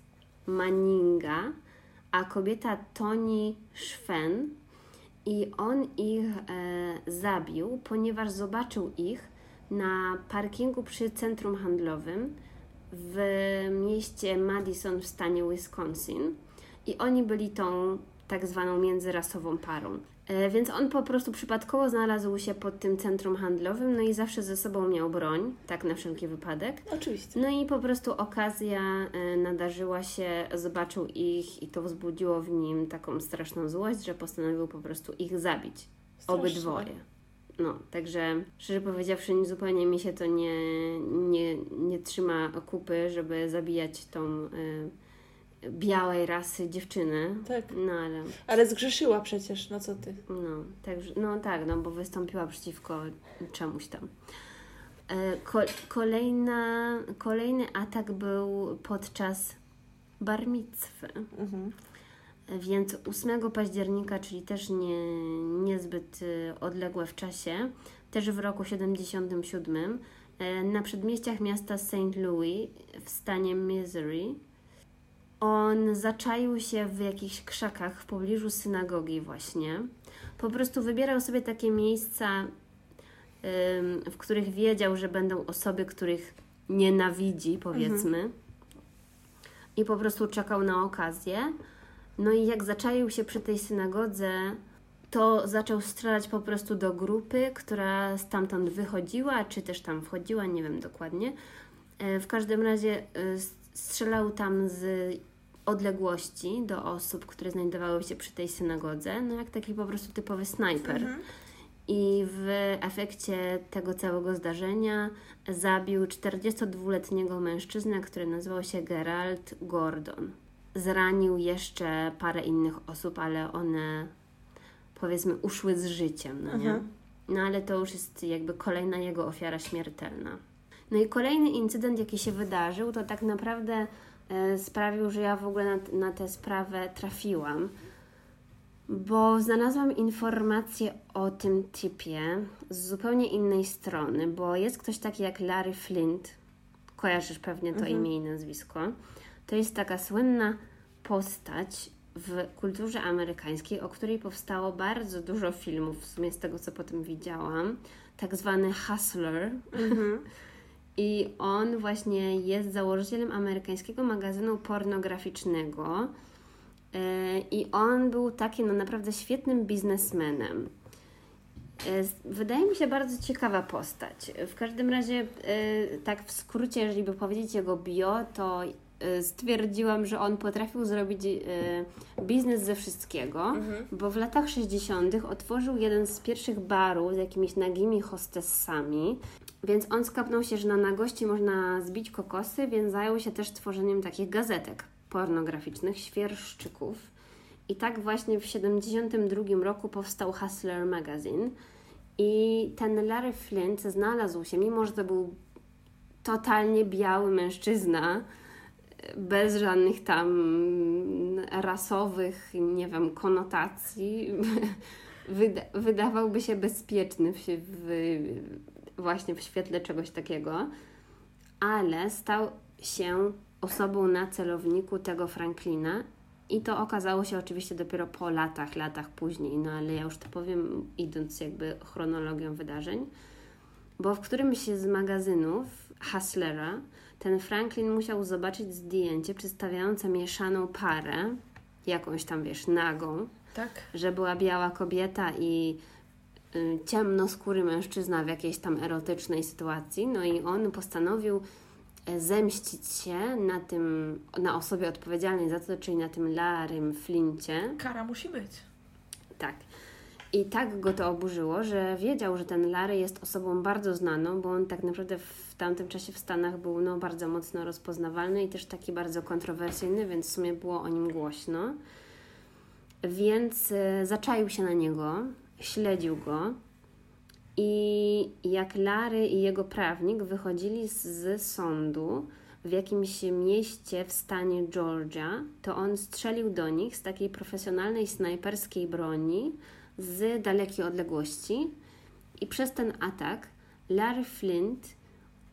Speaker 2: Manninga, a kobieta Toni Schwen. I on ich e, zabił, ponieważ zobaczył ich na parkingu przy centrum handlowym w mieście Madison w stanie Wisconsin i oni byli tą tak zwaną międzyrasową parą. E, więc on po prostu przypadkowo znalazł się pod tym centrum handlowym, no i zawsze ze sobą miał broń, tak na wszelki wypadek.
Speaker 1: Oczywiście.
Speaker 2: No i po prostu okazja e, nadarzyła się, zobaczył ich i to wzbudziło w nim taką straszną złość, że postanowił po prostu ich zabić. Straszne. Obydwoje. No, także szczerze powiedziawszy, zupełnie mi się to nie, nie, nie trzyma kupy, żeby zabijać tą y, białej rasy dziewczynę.
Speaker 1: Tak.
Speaker 2: No ale.
Speaker 1: Ale zgrzeszyła przecież, no co ty?
Speaker 2: No, także, no tak, no bo wystąpiła przeciwko czemuś tam. E, ko, kolejna, kolejny atak był podczas barmicwy. Mhm. Więc 8 października, czyli też nie, niezbyt y, odległe w czasie, też w roku 77, e, na przedmieściach miasta St. Louis w stanie Missouri, on zaczaił się w jakichś krzakach w pobliżu synagogi właśnie. Po prostu wybierał sobie takie miejsca, w których wiedział, że będą osoby, których nienawidzi, powiedzmy. Mhm. I po prostu czekał na okazję. No i jak zaczaił się przy tej synagodze, to zaczął strzelać po prostu do grupy, która stamtąd wychodziła, czy też tam wchodziła, nie wiem dokładnie. E, w każdym razie e, strzelał tam z odległości do osób, które znajdowały się przy tej synagodze, no jak taki po prostu typowy snajper. Mhm. I w efekcie tego całego zdarzenia zabił 42-letniego mężczyznę, który nazywał się Gerald Gordon zranił jeszcze parę innych osób, ale one powiedzmy uszły z życiem, no nie? No ale to już jest jakby kolejna jego ofiara śmiertelna. No i kolejny incydent, jaki się wydarzył, to tak naprawdę e, sprawił, że ja w ogóle na, na tę sprawę trafiłam, bo znalazłam informację o tym typie z zupełnie innej strony, bo jest ktoś taki jak Larry Flint, kojarzysz pewnie to mhm. imię i nazwisko. To jest taka słynna postać w kulturze amerykańskiej, o której powstało bardzo dużo filmów, w sumie z tego co potem widziałam, tak zwany hustler. Mhm. I on właśnie jest założycielem amerykańskiego magazynu pornograficznego. E, I on był takim no, naprawdę świetnym biznesmenem. E, wydaje mi się bardzo ciekawa postać. W każdym razie, e, tak w skrócie, jeżeli by powiedzieć jego bio, to stwierdziłam, że on potrafił zrobić biznes ze wszystkiego, mhm. bo w latach 60. otworzył jeden z pierwszych barów z jakimiś nagimi hostessami. Więc on skapnął się, że na nagości można zbić kokosy, więc zajął się też tworzeniem takich gazetek pornograficznych, świerszczyków. I tak właśnie w 1972 roku powstał Hustler Magazine. I ten Larry Flint znalazł się, mimo że to był totalnie biały mężczyzna, bez żadnych tam rasowych, nie wiem, konotacji, wyda wydawałby się bezpieczny w, w, właśnie w świetle czegoś takiego, ale stał się osobą na celowniku tego Franklina i to okazało się oczywiście dopiero po latach, latach później, no ale ja już to powiem, idąc jakby chronologią wydarzeń, bo w którymś z magazynów Hustlera ten Franklin musiał zobaczyć zdjęcie przedstawiające mieszaną parę, jakąś tam wiesz, nagą,
Speaker 1: tak.
Speaker 2: że była biała kobieta i y, ciemnoskóry mężczyzna w jakiejś tam erotycznej sytuacji. No i on postanowił zemścić się na tym, na osobie odpowiedzialnej za to, czyli na tym Larym Flincie.
Speaker 1: Kara musi być.
Speaker 2: Tak. I tak go to oburzyło, że wiedział, że ten Larry jest osobą bardzo znaną, bo on tak naprawdę w tamtym czasie w Stanach był no, bardzo mocno rozpoznawalny i też taki bardzo kontrowersyjny, więc w sumie było o nim głośno. Więc e, zaczaił się na niego, śledził go i jak Larry i jego prawnik wychodzili z, sądu w jakimś mieście w stanie Georgia, to on strzelił do nich z takiej profesjonalnej snajperskiej broni z dalekiej odległości. I przez ten atak Larry Flint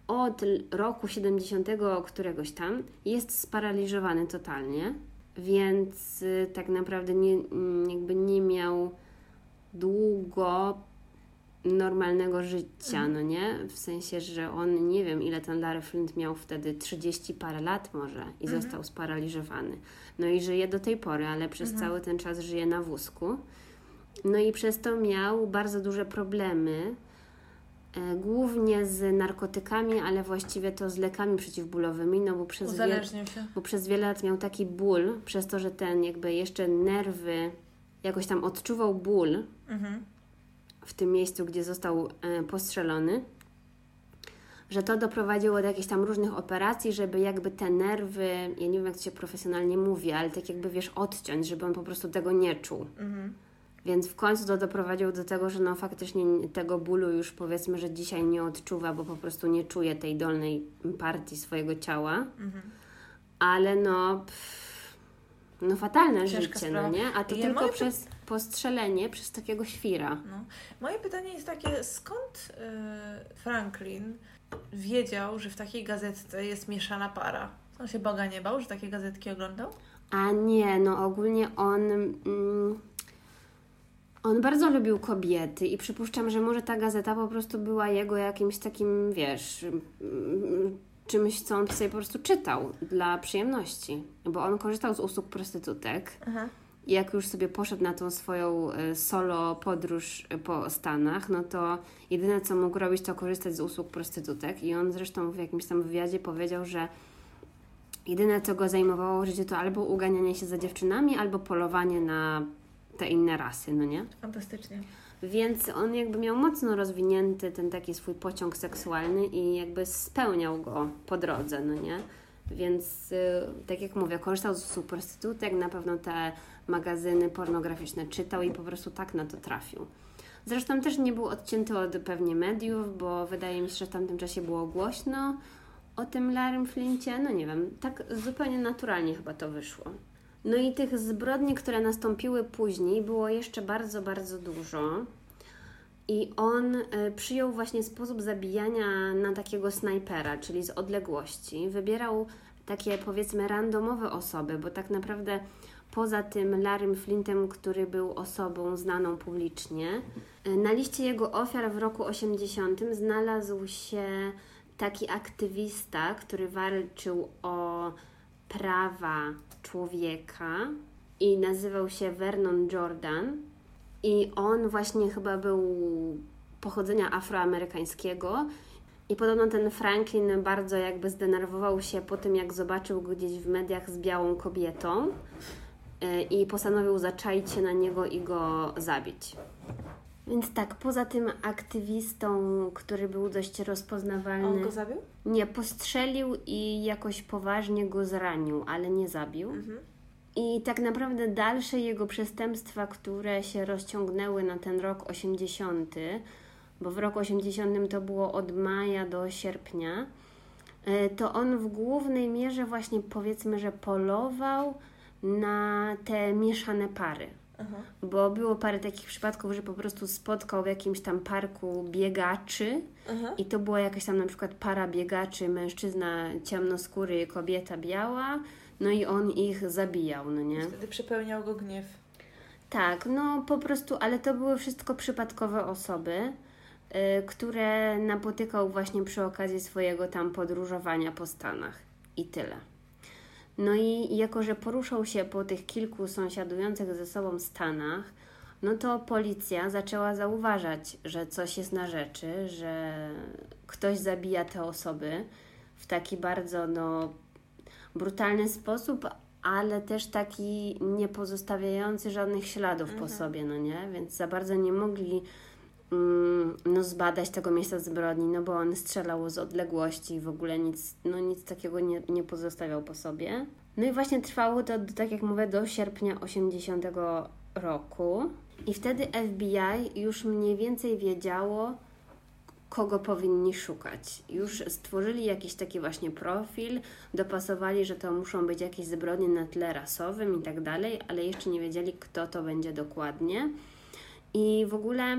Speaker 2: od roku 70 któregoś tam jest sparaliżowany totalnie, więc y, tak naprawdę nie, jakby nie miał długo normalnego życia, no nie? W sensie, że on, nie wiem ile ten Larry Flint miał wtedy, 30 parę lat może i mhm. został sparaliżowany. No i żyje do tej pory, ale przez mhm. cały ten czas żyje na wózku. No i przez to miał bardzo duże problemy, e, głównie z narkotykami, ale właściwie to z lekami przeciwbólowymi, no bo przez, wiele, bo przez wiele lat miał taki ból, przez to, że ten jakby jeszcze nerwy jakoś tam odczuwał ból, mhm w tym miejscu, gdzie został e, postrzelony, że to doprowadziło do jakichś tam różnych operacji, żeby jakby te nerwy, ja nie wiem jak to się profesjonalnie mówi, ale tak jakby wiesz, odciąć, żeby on po prostu tego nie czuł. Mhm. Więc w końcu to doprowadziło do tego, że no faktycznie tego bólu już powiedzmy, że dzisiaj nie odczuwa, bo po prostu nie czuje tej dolnej partii swojego ciała. Mhm. Ale no, pff, no fatalne Ciężka życie, no sprawa. no nie? A to ja tylko przez postrzelenie przez takiego świra. No.
Speaker 1: Moje pytanie jest takie, skąd y, Franklin wiedział, że w takiej gazetce jest mieszana para? On się Boga nie bał, że takie gazetki oglądał?
Speaker 2: A nie, no ogólnie on... Mm, on bardzo lubił kobiety i przypuszczam, że może ta gazeta po prostu była jego jakimś takim, wiesz, czymś, co on sobie po prostu czytał dla przyjemności. Bo on korzystał z usług prostytutek. Aha jak już sobie poszedł na tą swoją e, solo podróż e, po Stanach, no to jedyne co mógł robić to korzystać z usług prostytutek i on zresztą w jakimś tam wywiadzie powiedział, że jedyne co go zajmowało w życiu to albo uganianie się za dziewczynami, albo polowanie na te inne rasy, no nie?
Speaker 1: Fantastycznie.
Speaker 2: Więc on jakby miał mocno rozwinięty ten taki swój pociąg seksualny i jakby spełniał go po drodze, no nie? Więc y, tak jak mówię, korzystał z usług prostytutek, na pewno te magazyny pornograficzne czytał i po prostu tak na to trafił. Zresztą też nie był odcięty od pewnie mediów, bo wydaje mi się, że w tamtym czasie było głośno o tym Larrym Flincie. No nie wiem, tak zupełnie naturalnie chyba to wyszło. No i tych zbrodni, które nastąpiły później, było jeszcze bardzo, bardzo dużo. I on y, przyjął właśnie sposób zabijania na takiego snajpera, czyli z odległości. Wybierał takie powiedzmy randomowe osoby, bo tak naprawdę poza tym Larrym Flintem, który był osobą znaną publicznie. Na liście jego ofiar w roku 80 znalazł się taki aktywista, który walczył o prawa człowieka i nazywał się Vernon Jordan. I on właśnie chyba był pochodzenia afroamerykańskiego. I podobno ten Franklin bardzo jakby zdenerwował się po tym, jak zobaczył go gdzieś w mediach z białą kobietą y, i postanowił zaczaić się na niego i go zabić. Więc tak, poza tym aktywistą, który był dość rozpoznawalny.
Speaker 1: On go zabił?
Speaker 2: Nie, postrzelił i jakoś poważnie go zranił, ale nie zabił.
Speaker 1: Mhm.
Speaker 2: I tak naprawdę dalsze jego przestępstwa, które się rozciągnęły na ten rok 80, bo w roku 80 to było od maja do sierpnia, e, to on w głównej mierze właśnie powiedzmy, że polował na te mieszane pary.
Speaker 1: Aha.
Speaker 2: Bo było parę takich przypadków, że po prostu spotkał w jakimś tam parku biegaczy
Speaker 1: Aha.
Speaker 2: i to była jakaś tam na przykład para biegaczy, mężczyzna ciemnoskóry, kobieta biała, no i on ich zabijał, no nie?
Speaker 1: Wtedy przepełniał go gniew.
Speaker 2: Tak, no po prostu, ale to były wszystko przypadkowe osoby, y, które napotykał właśnie przy okazji swojego tam podróżowania po Stanach i tyle. No i jako, że poruszał się po tych kilku sąsiadujących ze sobą Stanach, no to policja zaczęła zauważać, że coś jest na rzeczy, że ktoś zabija te osoby w taki bardzo no, brutalny sposób, ale też taki nie pozostawiający żadnych śladów po sobie, no nie? Więc za bardzo nie mogli no, zbadać tego miejsca zbrodni, no bo on strzelał z odległości w ogóle nic, no, nic takiego nie, nie pozostawiał po sobie. No i właśnie trwało to, tak jak mówię, do sierpnia 80 roku. I wtedy FBI już mniej więcej wiedziało, kogo powinni szukać. Już stworzyli jakiś taki właśnie profil, dopasowali, że to muszą być jakieś zbrodnie na tle rasowym i tak dalej, ale jeszcze nie wiedzieli, kto to będzie dokładnie. I w ogóle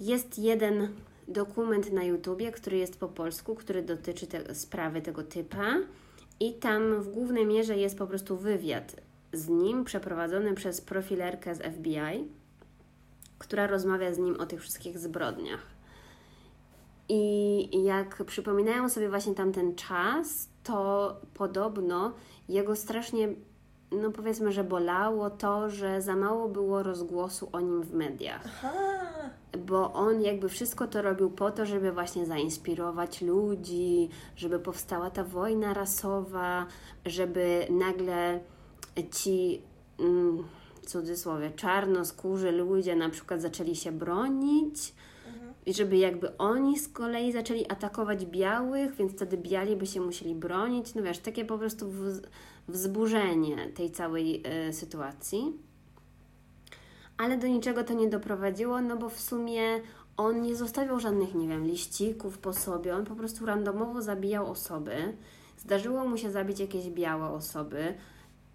Speaker 2: jest jeden dokument na YouTubie, który jest po polsku, który dotyczy te, sprawy tego typa. I tam w głównej mierze jest po prostu wywiad z nim przeprowadzony przez profilerkę z FBI, która rozmawia z nim o tych wszystkich zbrodniach. I jak przypominają sobie właśnie tamten czas, to podobno jego strasznie, no powiedzmy, że bolało to, że za mało było rozgłosu o nim w mediach.
Speaker 1: Aha.
Speaker 2: Bo on jakby wszystko to robił po to, żeby właśnie zainspirować ludzi, żeby powstała ta wojna rasowa, żeby nagle ci, mm, w cudzysłowie, czarnoskórzy ludzie na przykład zaczęli się bronić i żeby jakby oni z kolei zaczęli atakować białych, więc wtedy biali by się musieli bronić. No wiesz, takie po prostu wz- wzburzenie tej całej e, sytuacji. Ale do niczego to nie doprowadziło, no bo w sumie on nie zostawiał żadnych, nie wiem, liścików po sobie, on po prostu randomowo zabijał osoby. Zdarzyło mu się zabić jakieś białe osoby.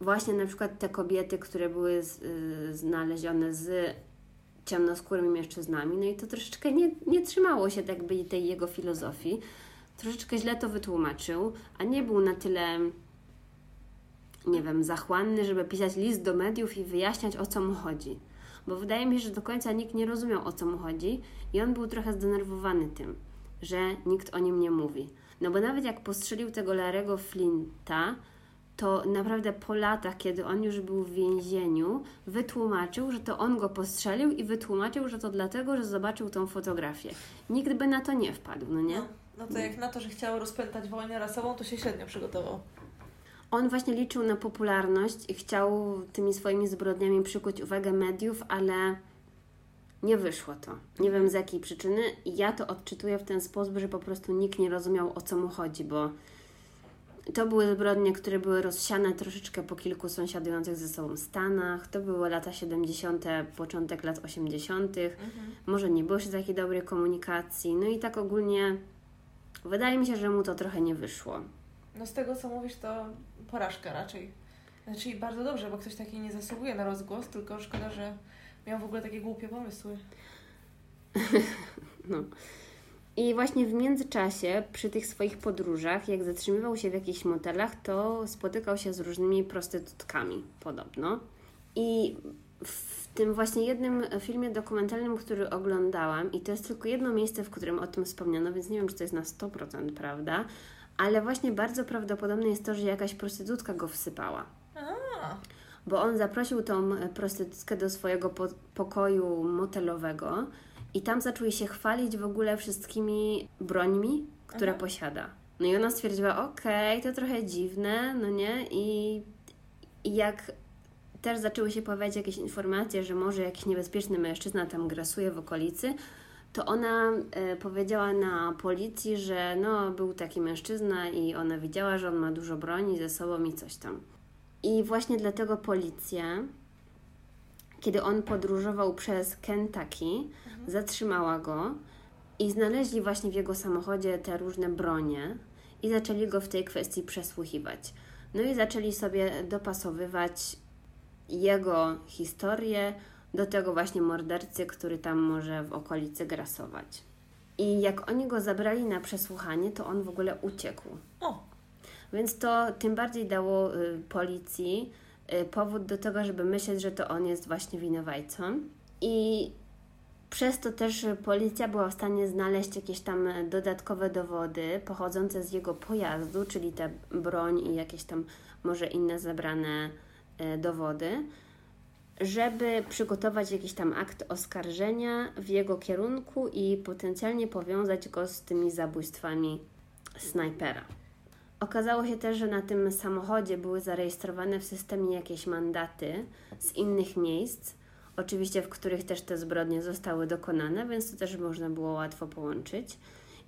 Speaker 2: Właśnie na przykład te kobiety, które były z, y, znalezione z ciemnoskórymi mężczyznami. No i to troszeczkę nie, nie trzymało się tak jakby tej jego filozofii. Troszeczkę źle to wytłumaczył, a nie był na tyle, nie wiem, zachłanny, żeby pisać list do mediów i wyjaśniać o co mu chodzi. Bo wydaje mi się, że do końca nikt nie rozumiał o co mu chodzi i on był trochę zdenerwowany tym, że nikt o nim nie mówi. No bo nawet jak postrzelił tego Larego Flinta, to naprawdę po latach, kiedy on już był w więzieniu, wytłumaczył, że to on go postrzelił i wytłumaczył, że to dlatego, że zobaczył tą fotografię. Nikt by na to nie wpadł, no nie?
Speaker 1: No, no to jak na to, że chciał rozpętać wojnę rasową, to się średnio przygotował.
Speaker 2: On właśnie liczył na popularność i chciał tymi swoimi zbrodniami przykuć uwagę mediów, ale nie wyszło to. Nie wiem z jakiej przyczyny. Ja to odczytuję w ten sposób, że po prostu nikt nie rozumiał o co mu chodzi, bo to były zbrodnie, które były rozsiane troszeczkę po kilku sąsiadujących ze sobą Stanach. To były lata 70., początek lat 80. Może nie było jeszcze takiej dobrej komunikacji. No i tak ogólnie wydaje mi się, że mu to trochę nie wyszło.
Speaker 1: No z tego co mówisz, to porażka raczej. Znaczy bardzo dobrze, bo ktoś taki nie zasługuje na rozgłos, tylko szkoda, że miał w ogóle takie głupie pomysły.
Speaker 2: No. I właśnie w międzyczasie, przy tych swoich podróżach, jak zatrzymywał się w jakichś motelach, to spotykał się z różnymi prostytutkami, podobno. I w tym właśnie jednym filmie dokumentalnym, który oglądałam, i to jest tylko jedno miejsce, w którym o tym wspomniano, więc nie wiem, czy to jest na 100% prawda, ale właśnie bardzo prawdopodobne jest to, że jakaś prostytutka go wsypała.
Speaker 1: A,
Speaker 2: bo on zaprosił tą prostytutkę do swojego po pokoju motelowego i tam zaczął się chwalić w ogóle wszystkimi brońmi, które Aha. posiada. No i ona stwierdziła, okej, okay, to trochę dziwne, no nie? I, I jak też zaczęły się pojawiać jakieś informacje, że może jakiś niebezpieczny mężczyzna tam grasuje w okolicy, to ona e, powiedziała na policji, że no, był taki mężczyzna i ona widziała, że on ma dużo broni ze sobą i coś tam. I właśnie dlatego policja, kiedy on podróżował przez Kentucky, mhm. zatrzymała go i znaleźli właśnie w jego samochodzie te różne bronie i zaczęli go w tej kwestii przesłuchiwać. No i zaczęli sobie dopasowywać jego historię do tego właśnie mordercy, który tam może w okolicy grasować. I jak oni go zabrali na przesłuchanie, to on w ogóle uciekł. O. Więc to tym bardziej dało y, policji y, powód do tego, żeby myśleć, że to on jest właśnie winowajcą. I przez to też policja była w stanie znaleźć jakieś tam dodatkowe dowody pochodzące z jego pojazdu, czyli tę broń i jakieś tam może inne zebrane y, dowody żeby przygotować jakiś tam akt oskarżenia w jego kierunku i potencjalnie powiązać go z tymi zabójstwami snajpera. Okazało się też, że na tym samochodzie były zarejestrowane w systemie jakieś mandaty z innych miejsc, oczywiście w których też te zbrodnie zostały dokonane, więc to też można było łatwo połączyć.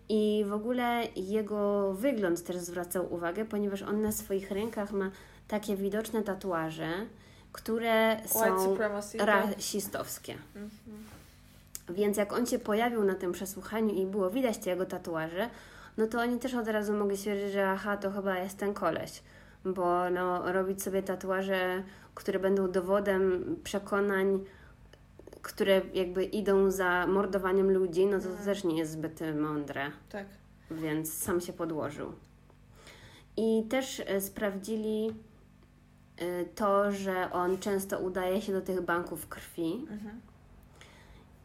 Speaker 2: I w ogóle jego wygląd też zwracał uwagę, ponieważ on na swoich rękach ma takie widoczne tatuaże, które są tak? rasistowskie. Mhm. Więc jak on się pojawił na tym przesłuchaniu i było widać te jego tatuaże, no to oni też od razu mogli stwierdzić, że aha, to chyba jest ten koleś. Bo no, robić sobie tatuaże, które będą dowodem przekonań, które jakby idą za mordowaniem ludzi, no to, to mhm. też nie jest zbyt mądre. Tak. Więc sam się podłożył. I też e, sprawdzili to, że on często udaje się do tych banków krwi mhm.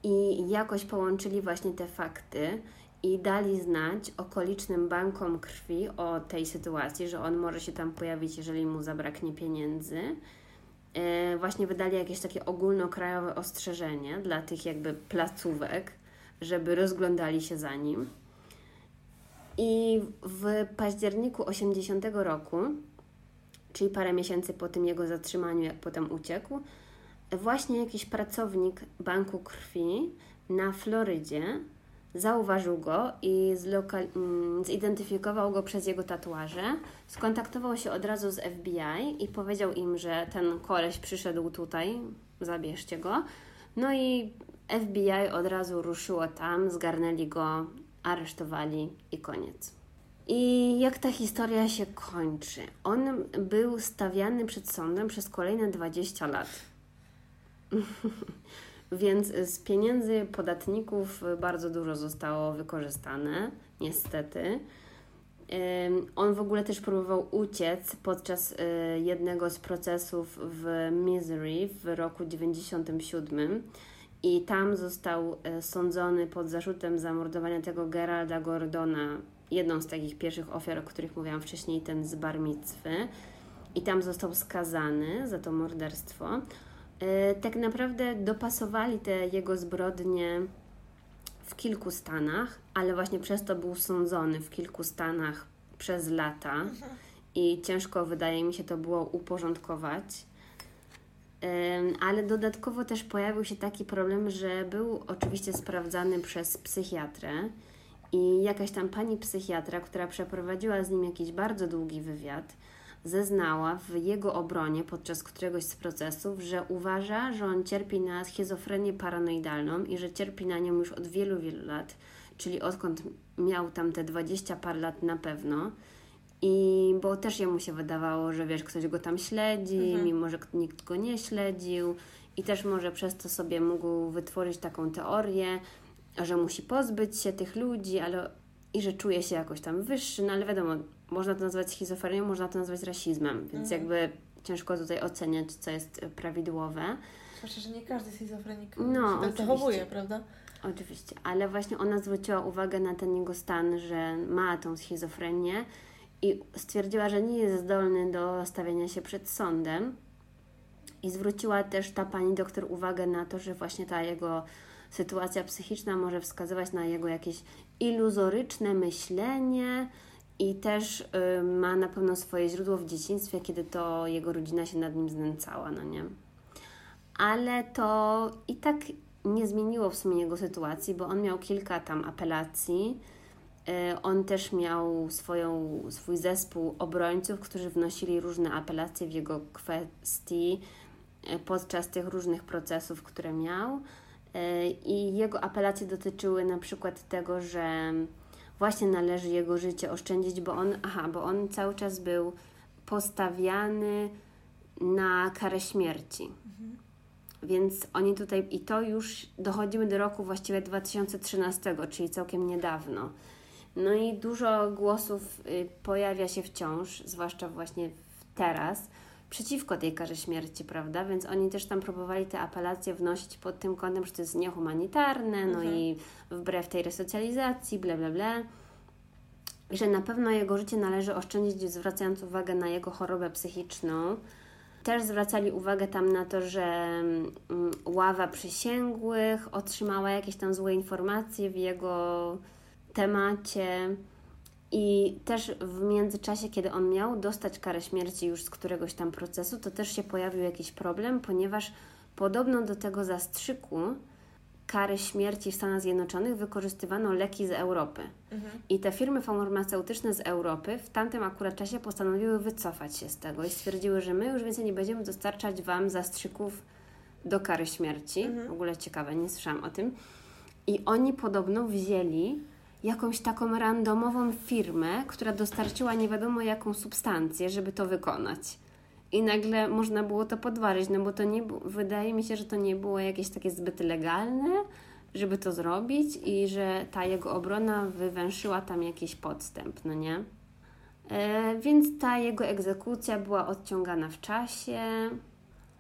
Speaker 2: i jakoś połączyli właśnie te fakty i dali znać okolicznym bankom krwi o tej sytuacji, że on może się tam pojawić, jeżeli mu zabraknie pieniędzy. Y, właśnie wydali jakieś takie ogólnokrajowe ostrzeżenie dla tych jakby placówek, żeby rozglądali się za nim. I w październiku 80 roku czyli parę miesięcy po tym jego zatrzymaniu, jak potem uciekł, właśnie jakiś pracownik banku krwi na Florydzie zauważył go i mm, zidentyfikował go przez jego tatuaże. Skontaktował się od razu z FBI i powiedział im, że ten koleś przyszedł tutaj, zabierzcie go. No i FBI od razu ruszyło tam, zgarnęli go, aresztowali i koniec. I jak ta historia się kończy? On był stawiany przed sądem przez kolejne 20 lat. Więc z pieniędzy podatników bardzo dużo zostało wykorzystane, niestety. On w ogóle też próbował uciec podczas y, jednego z procesów w Missouri w roku 97 i tam został y, sądzony pod zarzutem zamordowania tego Geralda Gordona, jedną z takich pierwszych ofiar, o których mówiłam wcześniej, ten z barmicwy i tam został skazany za to morderstwo. E, tak naprawdę dopasowali te jego zbrodnie w kilku stanach, ale właśnie przez to był sądzony w kilku stanach przez lata i ciężko wydaje mi się to było uporządkować. Ale dodatkowo też pojawił się taki problem, że był oczywiście sprawdzany przez psychiatrę i jakaś tam pani psychiatra, która przeprowadziła z nim jakiś bardzo długi wywiad, zeznała w jego obronie podczas któregoś z procesów, że uważa, że on cierpi na schizofrenię paranoidalną i że cierpi na nią już od wielu, wielu lat, czyli odkąd miał tam te 20 par lat na pewno. I bo też jemu się wydawało, że wiesz, ktoś go tam śledzi, mhm. mimo że nikt go nie śledził, i też może przez to sobie mógł wytworzyć taką teorię, że musi pozbyć się tych ludzi, ale i że czuje się jakoś tam wyższy, no ale wiadomo, można to nazwać schizofrenią, można to nazwać rasizmem, więc mhm. jakby ciężko tutaj oceniać, co jest prawidłowe.
Speaker 1: Zwłaszcza, że nie każdy schizofrenik no, się tak zachowuje, prawda?
Speaker 2: Oczywiście, ale właśnie ona zwróciła uwagę na ten jego stan, że ma tą schizofrenię i stwierdziła, że nie jest zdolny do stawiania się przed sądem, I zwróciła też ta pani doktor uwagę na to, że właśnie ta jego sytuacja psychiczna może wskazywać na jego jakieś iluzoryczne myślenie i też y, ma na pewno swoje źródło w dzieciństwie, kiedy to jego rodzina się nad nim znęcała, no nie? Ale to i tak nie zmieniło w sumie jego sytuacji, bo on miał kilka tam apelacji. Y, on też miał swoją, swój zespół obrońców, którzy wnosili różne apelacje w jego kwestii y, podczas tych różnych procesów, które miał. Y, I jego apelacje dotyczyły na przykład tego, że właśnie należy jego życie oszczędzić, bo on, aha, bo on cały czas był postawiany na karę śmierci. Mhm. Więc oni tutaj, i to już dochodzimy do roku właściwie 2013, czyli całkiem niedawno. No i dużo głosów y, pojawia się wciąż, zwłaszcza właśnie teraz, przeciwko tej karze śmierci, prawda? Więc oni też tam próbowali te apelacje wnosić pod tym kątem, że to jest niehumanitarne, no mhm. i wbrew tej resocjalizacji, bla, bla, bla. I że na pewno jego życie należy oszczędzić, zwracając uwagę na jego chorobę psychiczną. Też zwracali uwagę tam na to, że mm, ława przysięgłych otrzymała jakieś tam złe informacje w jego temacie i też w międzyczasie, kiedy on miał dostać karę śmierci już z któregoś tam procesu, to też się pojawił jakiś problem, ponieważ podobno do tego zastrzyku kary śmierci w Stanach Zjednoczonych wykorzystywano leki z Europy. Mhm. I te firmy farmaceutyczne z Europy w tamtym akurat czasie postanowiły wycofać się z tego i stwierdziły, że my już więcej nie będziemy dostarczać Wam zastrzyków do kary śmierci. Mhm. W ogóle ciekawe, nie słyszałam o tym. I oni podobno wzięli jakąś taką randomową firmę, która dostarczyła nie wiadomo jaką substancję, żeby to wykonać. I nagle można było to podważyć, no bo to nie wydaje mi się, że to nie było jakieś takie zbyt legalne, żeby to zrobić i że ta jego obrona wywęszyła tam jakiś podstęp, no nie? E, więc ta jego egzekucja była odciągana w czasie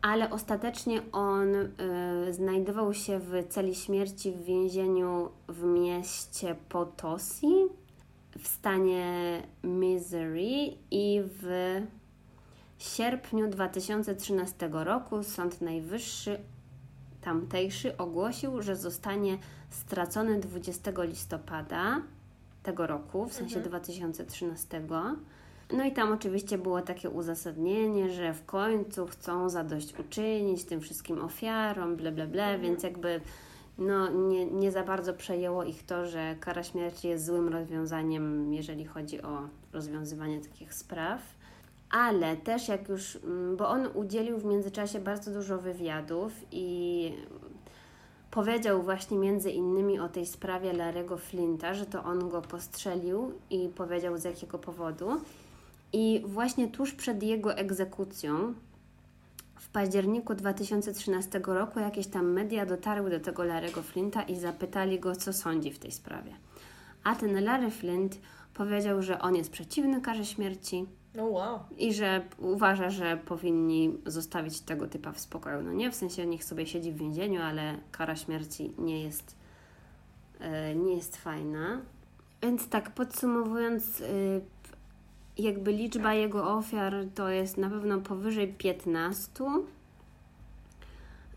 Speaker 2: ale ostatecznie on y, znajdował się w celi śmierci w więzieniu w mieście Potosi w stanie Missouri i w sierpniu 2013 roku Sąd Najwyższy tamtejszy ogłosił, że zostanie stracony 20 listopada tego roku, w sensie mhm. 2013 no i tam oczywiście było takie uzasadnienie, że w końcu chcą zadośćuczynić tym wszystkim ofiarom, ble, ble, ble, mhm. więc jakby no, nie, nie za bardzo przejęło ich to, że kara śmierci jest złym rozwiązaniem, jeżeli chodzi o rozwiązywanie takich spraw. Ale też jak już, mm, bo on udzielił w międzyczasie bardzo dużo wywiadów i powiedział właśnie między innymi o tej sprawie Larego Flinta, że to on go postrzelił i powiedział z jakiego powodu. I właśnie tuż przed jego egzekucją, w październiku 2013 roku, jakieś tam media dotarły do tego Larego Flinta i zapytali go, co sądzi w tej sprawie. A ten Larry Flint powiedział, że on jest przeciwny karze śmierci.
Speaker 1: Oh wow.
Speaker 2: I że uważa, że powinni zostawić tego typa w spokoju. No nie w sensie niech sobie siedzi w więzieniu, ale kara śmierci nie jest, yy, nie jest fajna. Więc tak podsumowując, yy, jakby liczba jego ofiar to jest na pewno powyżej 15.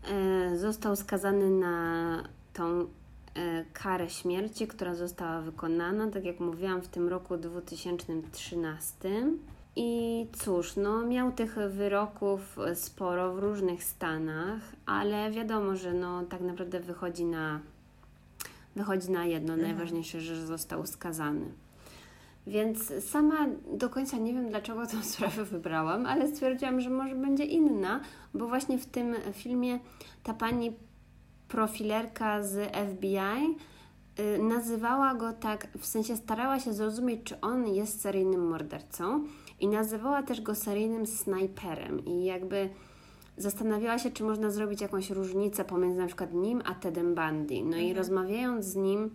Speaker 2: E, został skazany na tą e, karę śmierci, która została wykonana, tak jak mówiłam, w tym roku 2013. I cóż, no miał tych wyroków sporo w różnych stanach, ale wiadomo, że no tak naprawdę wychodzi na, wychodzi na jedno, mhm. najważniejsze, że został skazany. Więc sama do końca nie wiem, dlaczego tę sprawę wybrałam, ale stwierdziłam, że może będzie inna, bo właśnie w tym filmie ta pani profilerka z FBI y, nazywała go tak, w sensie starała się zrozumieć, czy on jest seryjnym mordercą i nazywała też go seryjnym snajperem i jakby zastanawiała się, czy można zrobić jakąś różnicę pomiędzy na przykład nim a Tedem Bundy. No mhm. i rozmawiając z nim,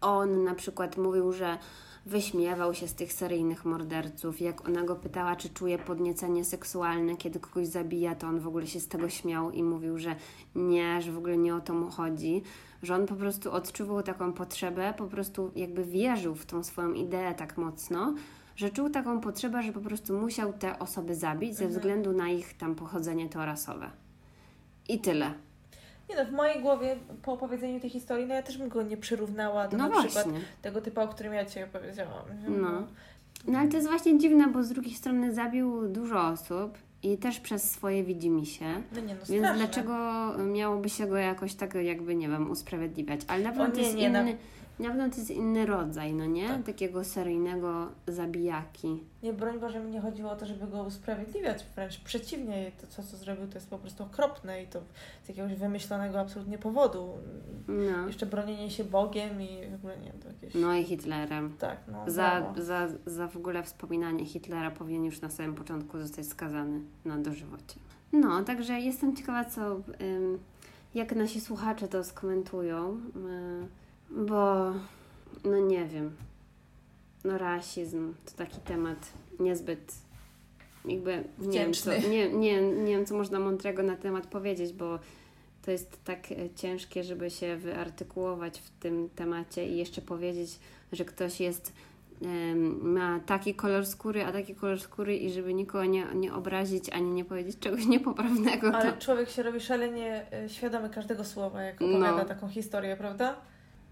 Speaker 2: on na przykład mówił, że wyśmiewał się z tych seryjnych morderców. Jak ona go pytała, czy czuje podniecenie seksualne, kiedy kogoś zabija, to on w ogóle się z tego śmiał i mówił, że nie, że w ogóle nie o to mu chodzi. Że on po prostu odczuwał taką potrzebę, po prostu jakby wierzył w tą swoją ideę tak mocno, że czuł taką potrzebę, że po prostu musiał te osoby zabić ze
Speaker 1: Mhm.
Speaker 2: względu na ich tam pochodzenie to rasowe. I tyle.
Speaker 1: Nie no, w mojej głowie po opowiedzeniu tej historii, no ja też bym go nie przyrównała do
Speaker 2: No
Speaker 1: na przykład
Speaker 2: właśnie.
Speaker 1: tego typu, o którym ja Ci opowiedziałam.
Speaker 2: No. No ale to jest właśnie dziwne, bo z drugiej strony zabił dużo osób i też przez swoje widzimisię.
Speaker 1: No nie no,
Speaker 2: Więc
Speaker 1: straszne.
Speaker 2: dlaczego miałoby się go jakoś tak jakby, nie wiem, usprawiedliwiać? Ale na pewno
Speaker 1: O
Speaker 2: to
Speaker 1: nie,
Speaker 2: jest
Speaker 1: nie,
Speaker 2: inny, na pewno to jest inny rodzaj, no nie?
Speaker 1: Tak.
Speaker 2: Takiego seryjnego zabijaki.
Speaker 1: Nie, broń Boże, mi nie chodziło o to, żeby go usprawiedliwiać, wręcz przeciwnie, to co, co zrobił, to jest po prostu okropne i to z jakiegoś wymyślonego absolutnie powodu.
Speaker 2: No.
Speaker 1: Jeszcze bronienie się Bogiem i w ogóle nie to jakieś...
Speaker 2: No i Hitlerem.
Speaker 1: Tak, no.
Speaker 2: Za, za, za w ogóle wspominanie Hitlera powinien już na samym początku zostać skazany na dożywocie. No, także jestem ciekawa, co, ym, jak nasi słuchacze to skomentują, y, bo no nie wiem, no rasizm to taki temat niezbyt jakby nie wiem, co, nie, nie, nie wiem, co można mądrego na temat powiedzieć, bo to jest tak e, ciężkie, żeby się wyartykułować w tym temacie i jeszcze powiedzieć, że ktoś jest ma taki kolor skóry, a taki kolor skóry i żeby nikogo nie, nie obrazić, ani nie powiedzieć czegoś niepoprawnego, to
Speaker 1: Ale człowiek się robi szalenie e, świadomy każdego słowa, jak
Speaker 2: No.
Speaker 1: opowiada taką historię, prawda?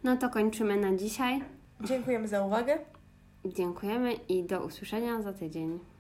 Speaker 2: No to kończymy na dzisiaj.
Speaker 1: Dziękujemy za uwagę.
Speaker 2: Dziękujemy i do usłyszenia za tydzień.